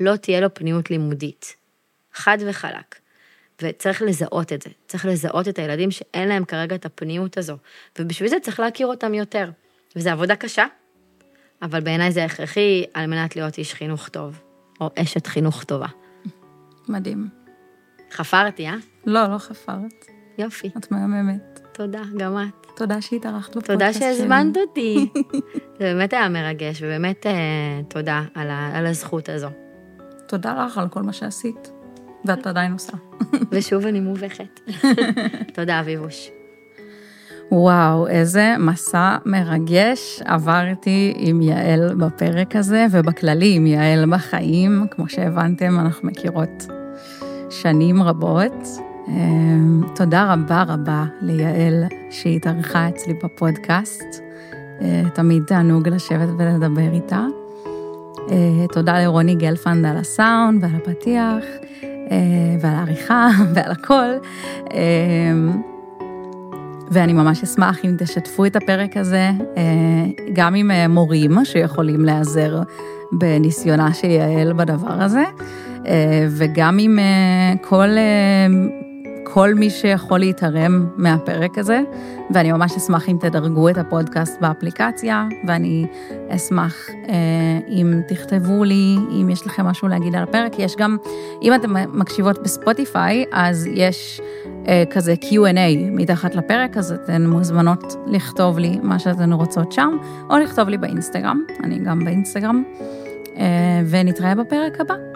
B: לא תהיה לו פניות לימודית. חד וחלק. וצריך לזהות את זה. צריך לזהות את הילדים שאין להם כרגע את הפניות הזו. ובשביל זה צריך להכיר אותם יותר. וזו עבודה קשה, אבל בעיניי זה הכרחי על מנת להיות איש חינוך טוב, או אשת חינוך טובה.
A: מדהים.
B: חפרתי, אה?
A: לא, לא חפרת.
B: יופי.
A: את מהממת.
B: תודה, גם את.
A: תודה שהתארחת בפודקאסט
B: שלי. תודה שהזמנת אותי. <laughs> זה באמת היה מרגש, ובאמת אה, תודה על, ה, על הזכות הזו.
A: תודה לך על כל מה שעשית, ואת עדיין עושה.
B: ושוב אני מובכת. <laughs> תודה, אביבוש.
A: וואו, איזה מסע מרגש עברתי עם יעל בפרק הזה, ובכללי עם יעל בחיים. כמו שהבנתם, אנחנו מכירות שנים רבות. אמ, תודה רבה רבה ליעל שהתארחה אצלי בפודקאסט. אה, תמיד תענוג לשבת ולדבר איתה. אה, תודה לרוני גלפנד על הסאונד ועל הפתיח אה, ועל העריכה <laughs> ועל הכל. ואני ממש אשמח אם תשתפו את הפרק הזה גם עם מורים שיכולים להיעזר בניסיונה של יעל בדבר הזה, וגם עם כל לכל מי שיכול להתערם מהפרק הזה, ואני ממש אשמח אם תדרגו את הפודקאסט באפליקציה, ואני אשמח אה, אם תכתבו לי, אם יש לכם משהו להגיד על הפרק. יש גם, אם אתן מקשיבות בספוטיפיי, אז יש אה, כזה Q&A מתחת לפרק, אז אתן מוזמנות לכתוב לי מה שאתן רוצות שם, או לכתוב לי באינסטגרם, אני גם באינסטגרם, אה, ונתראה בפרק הבא.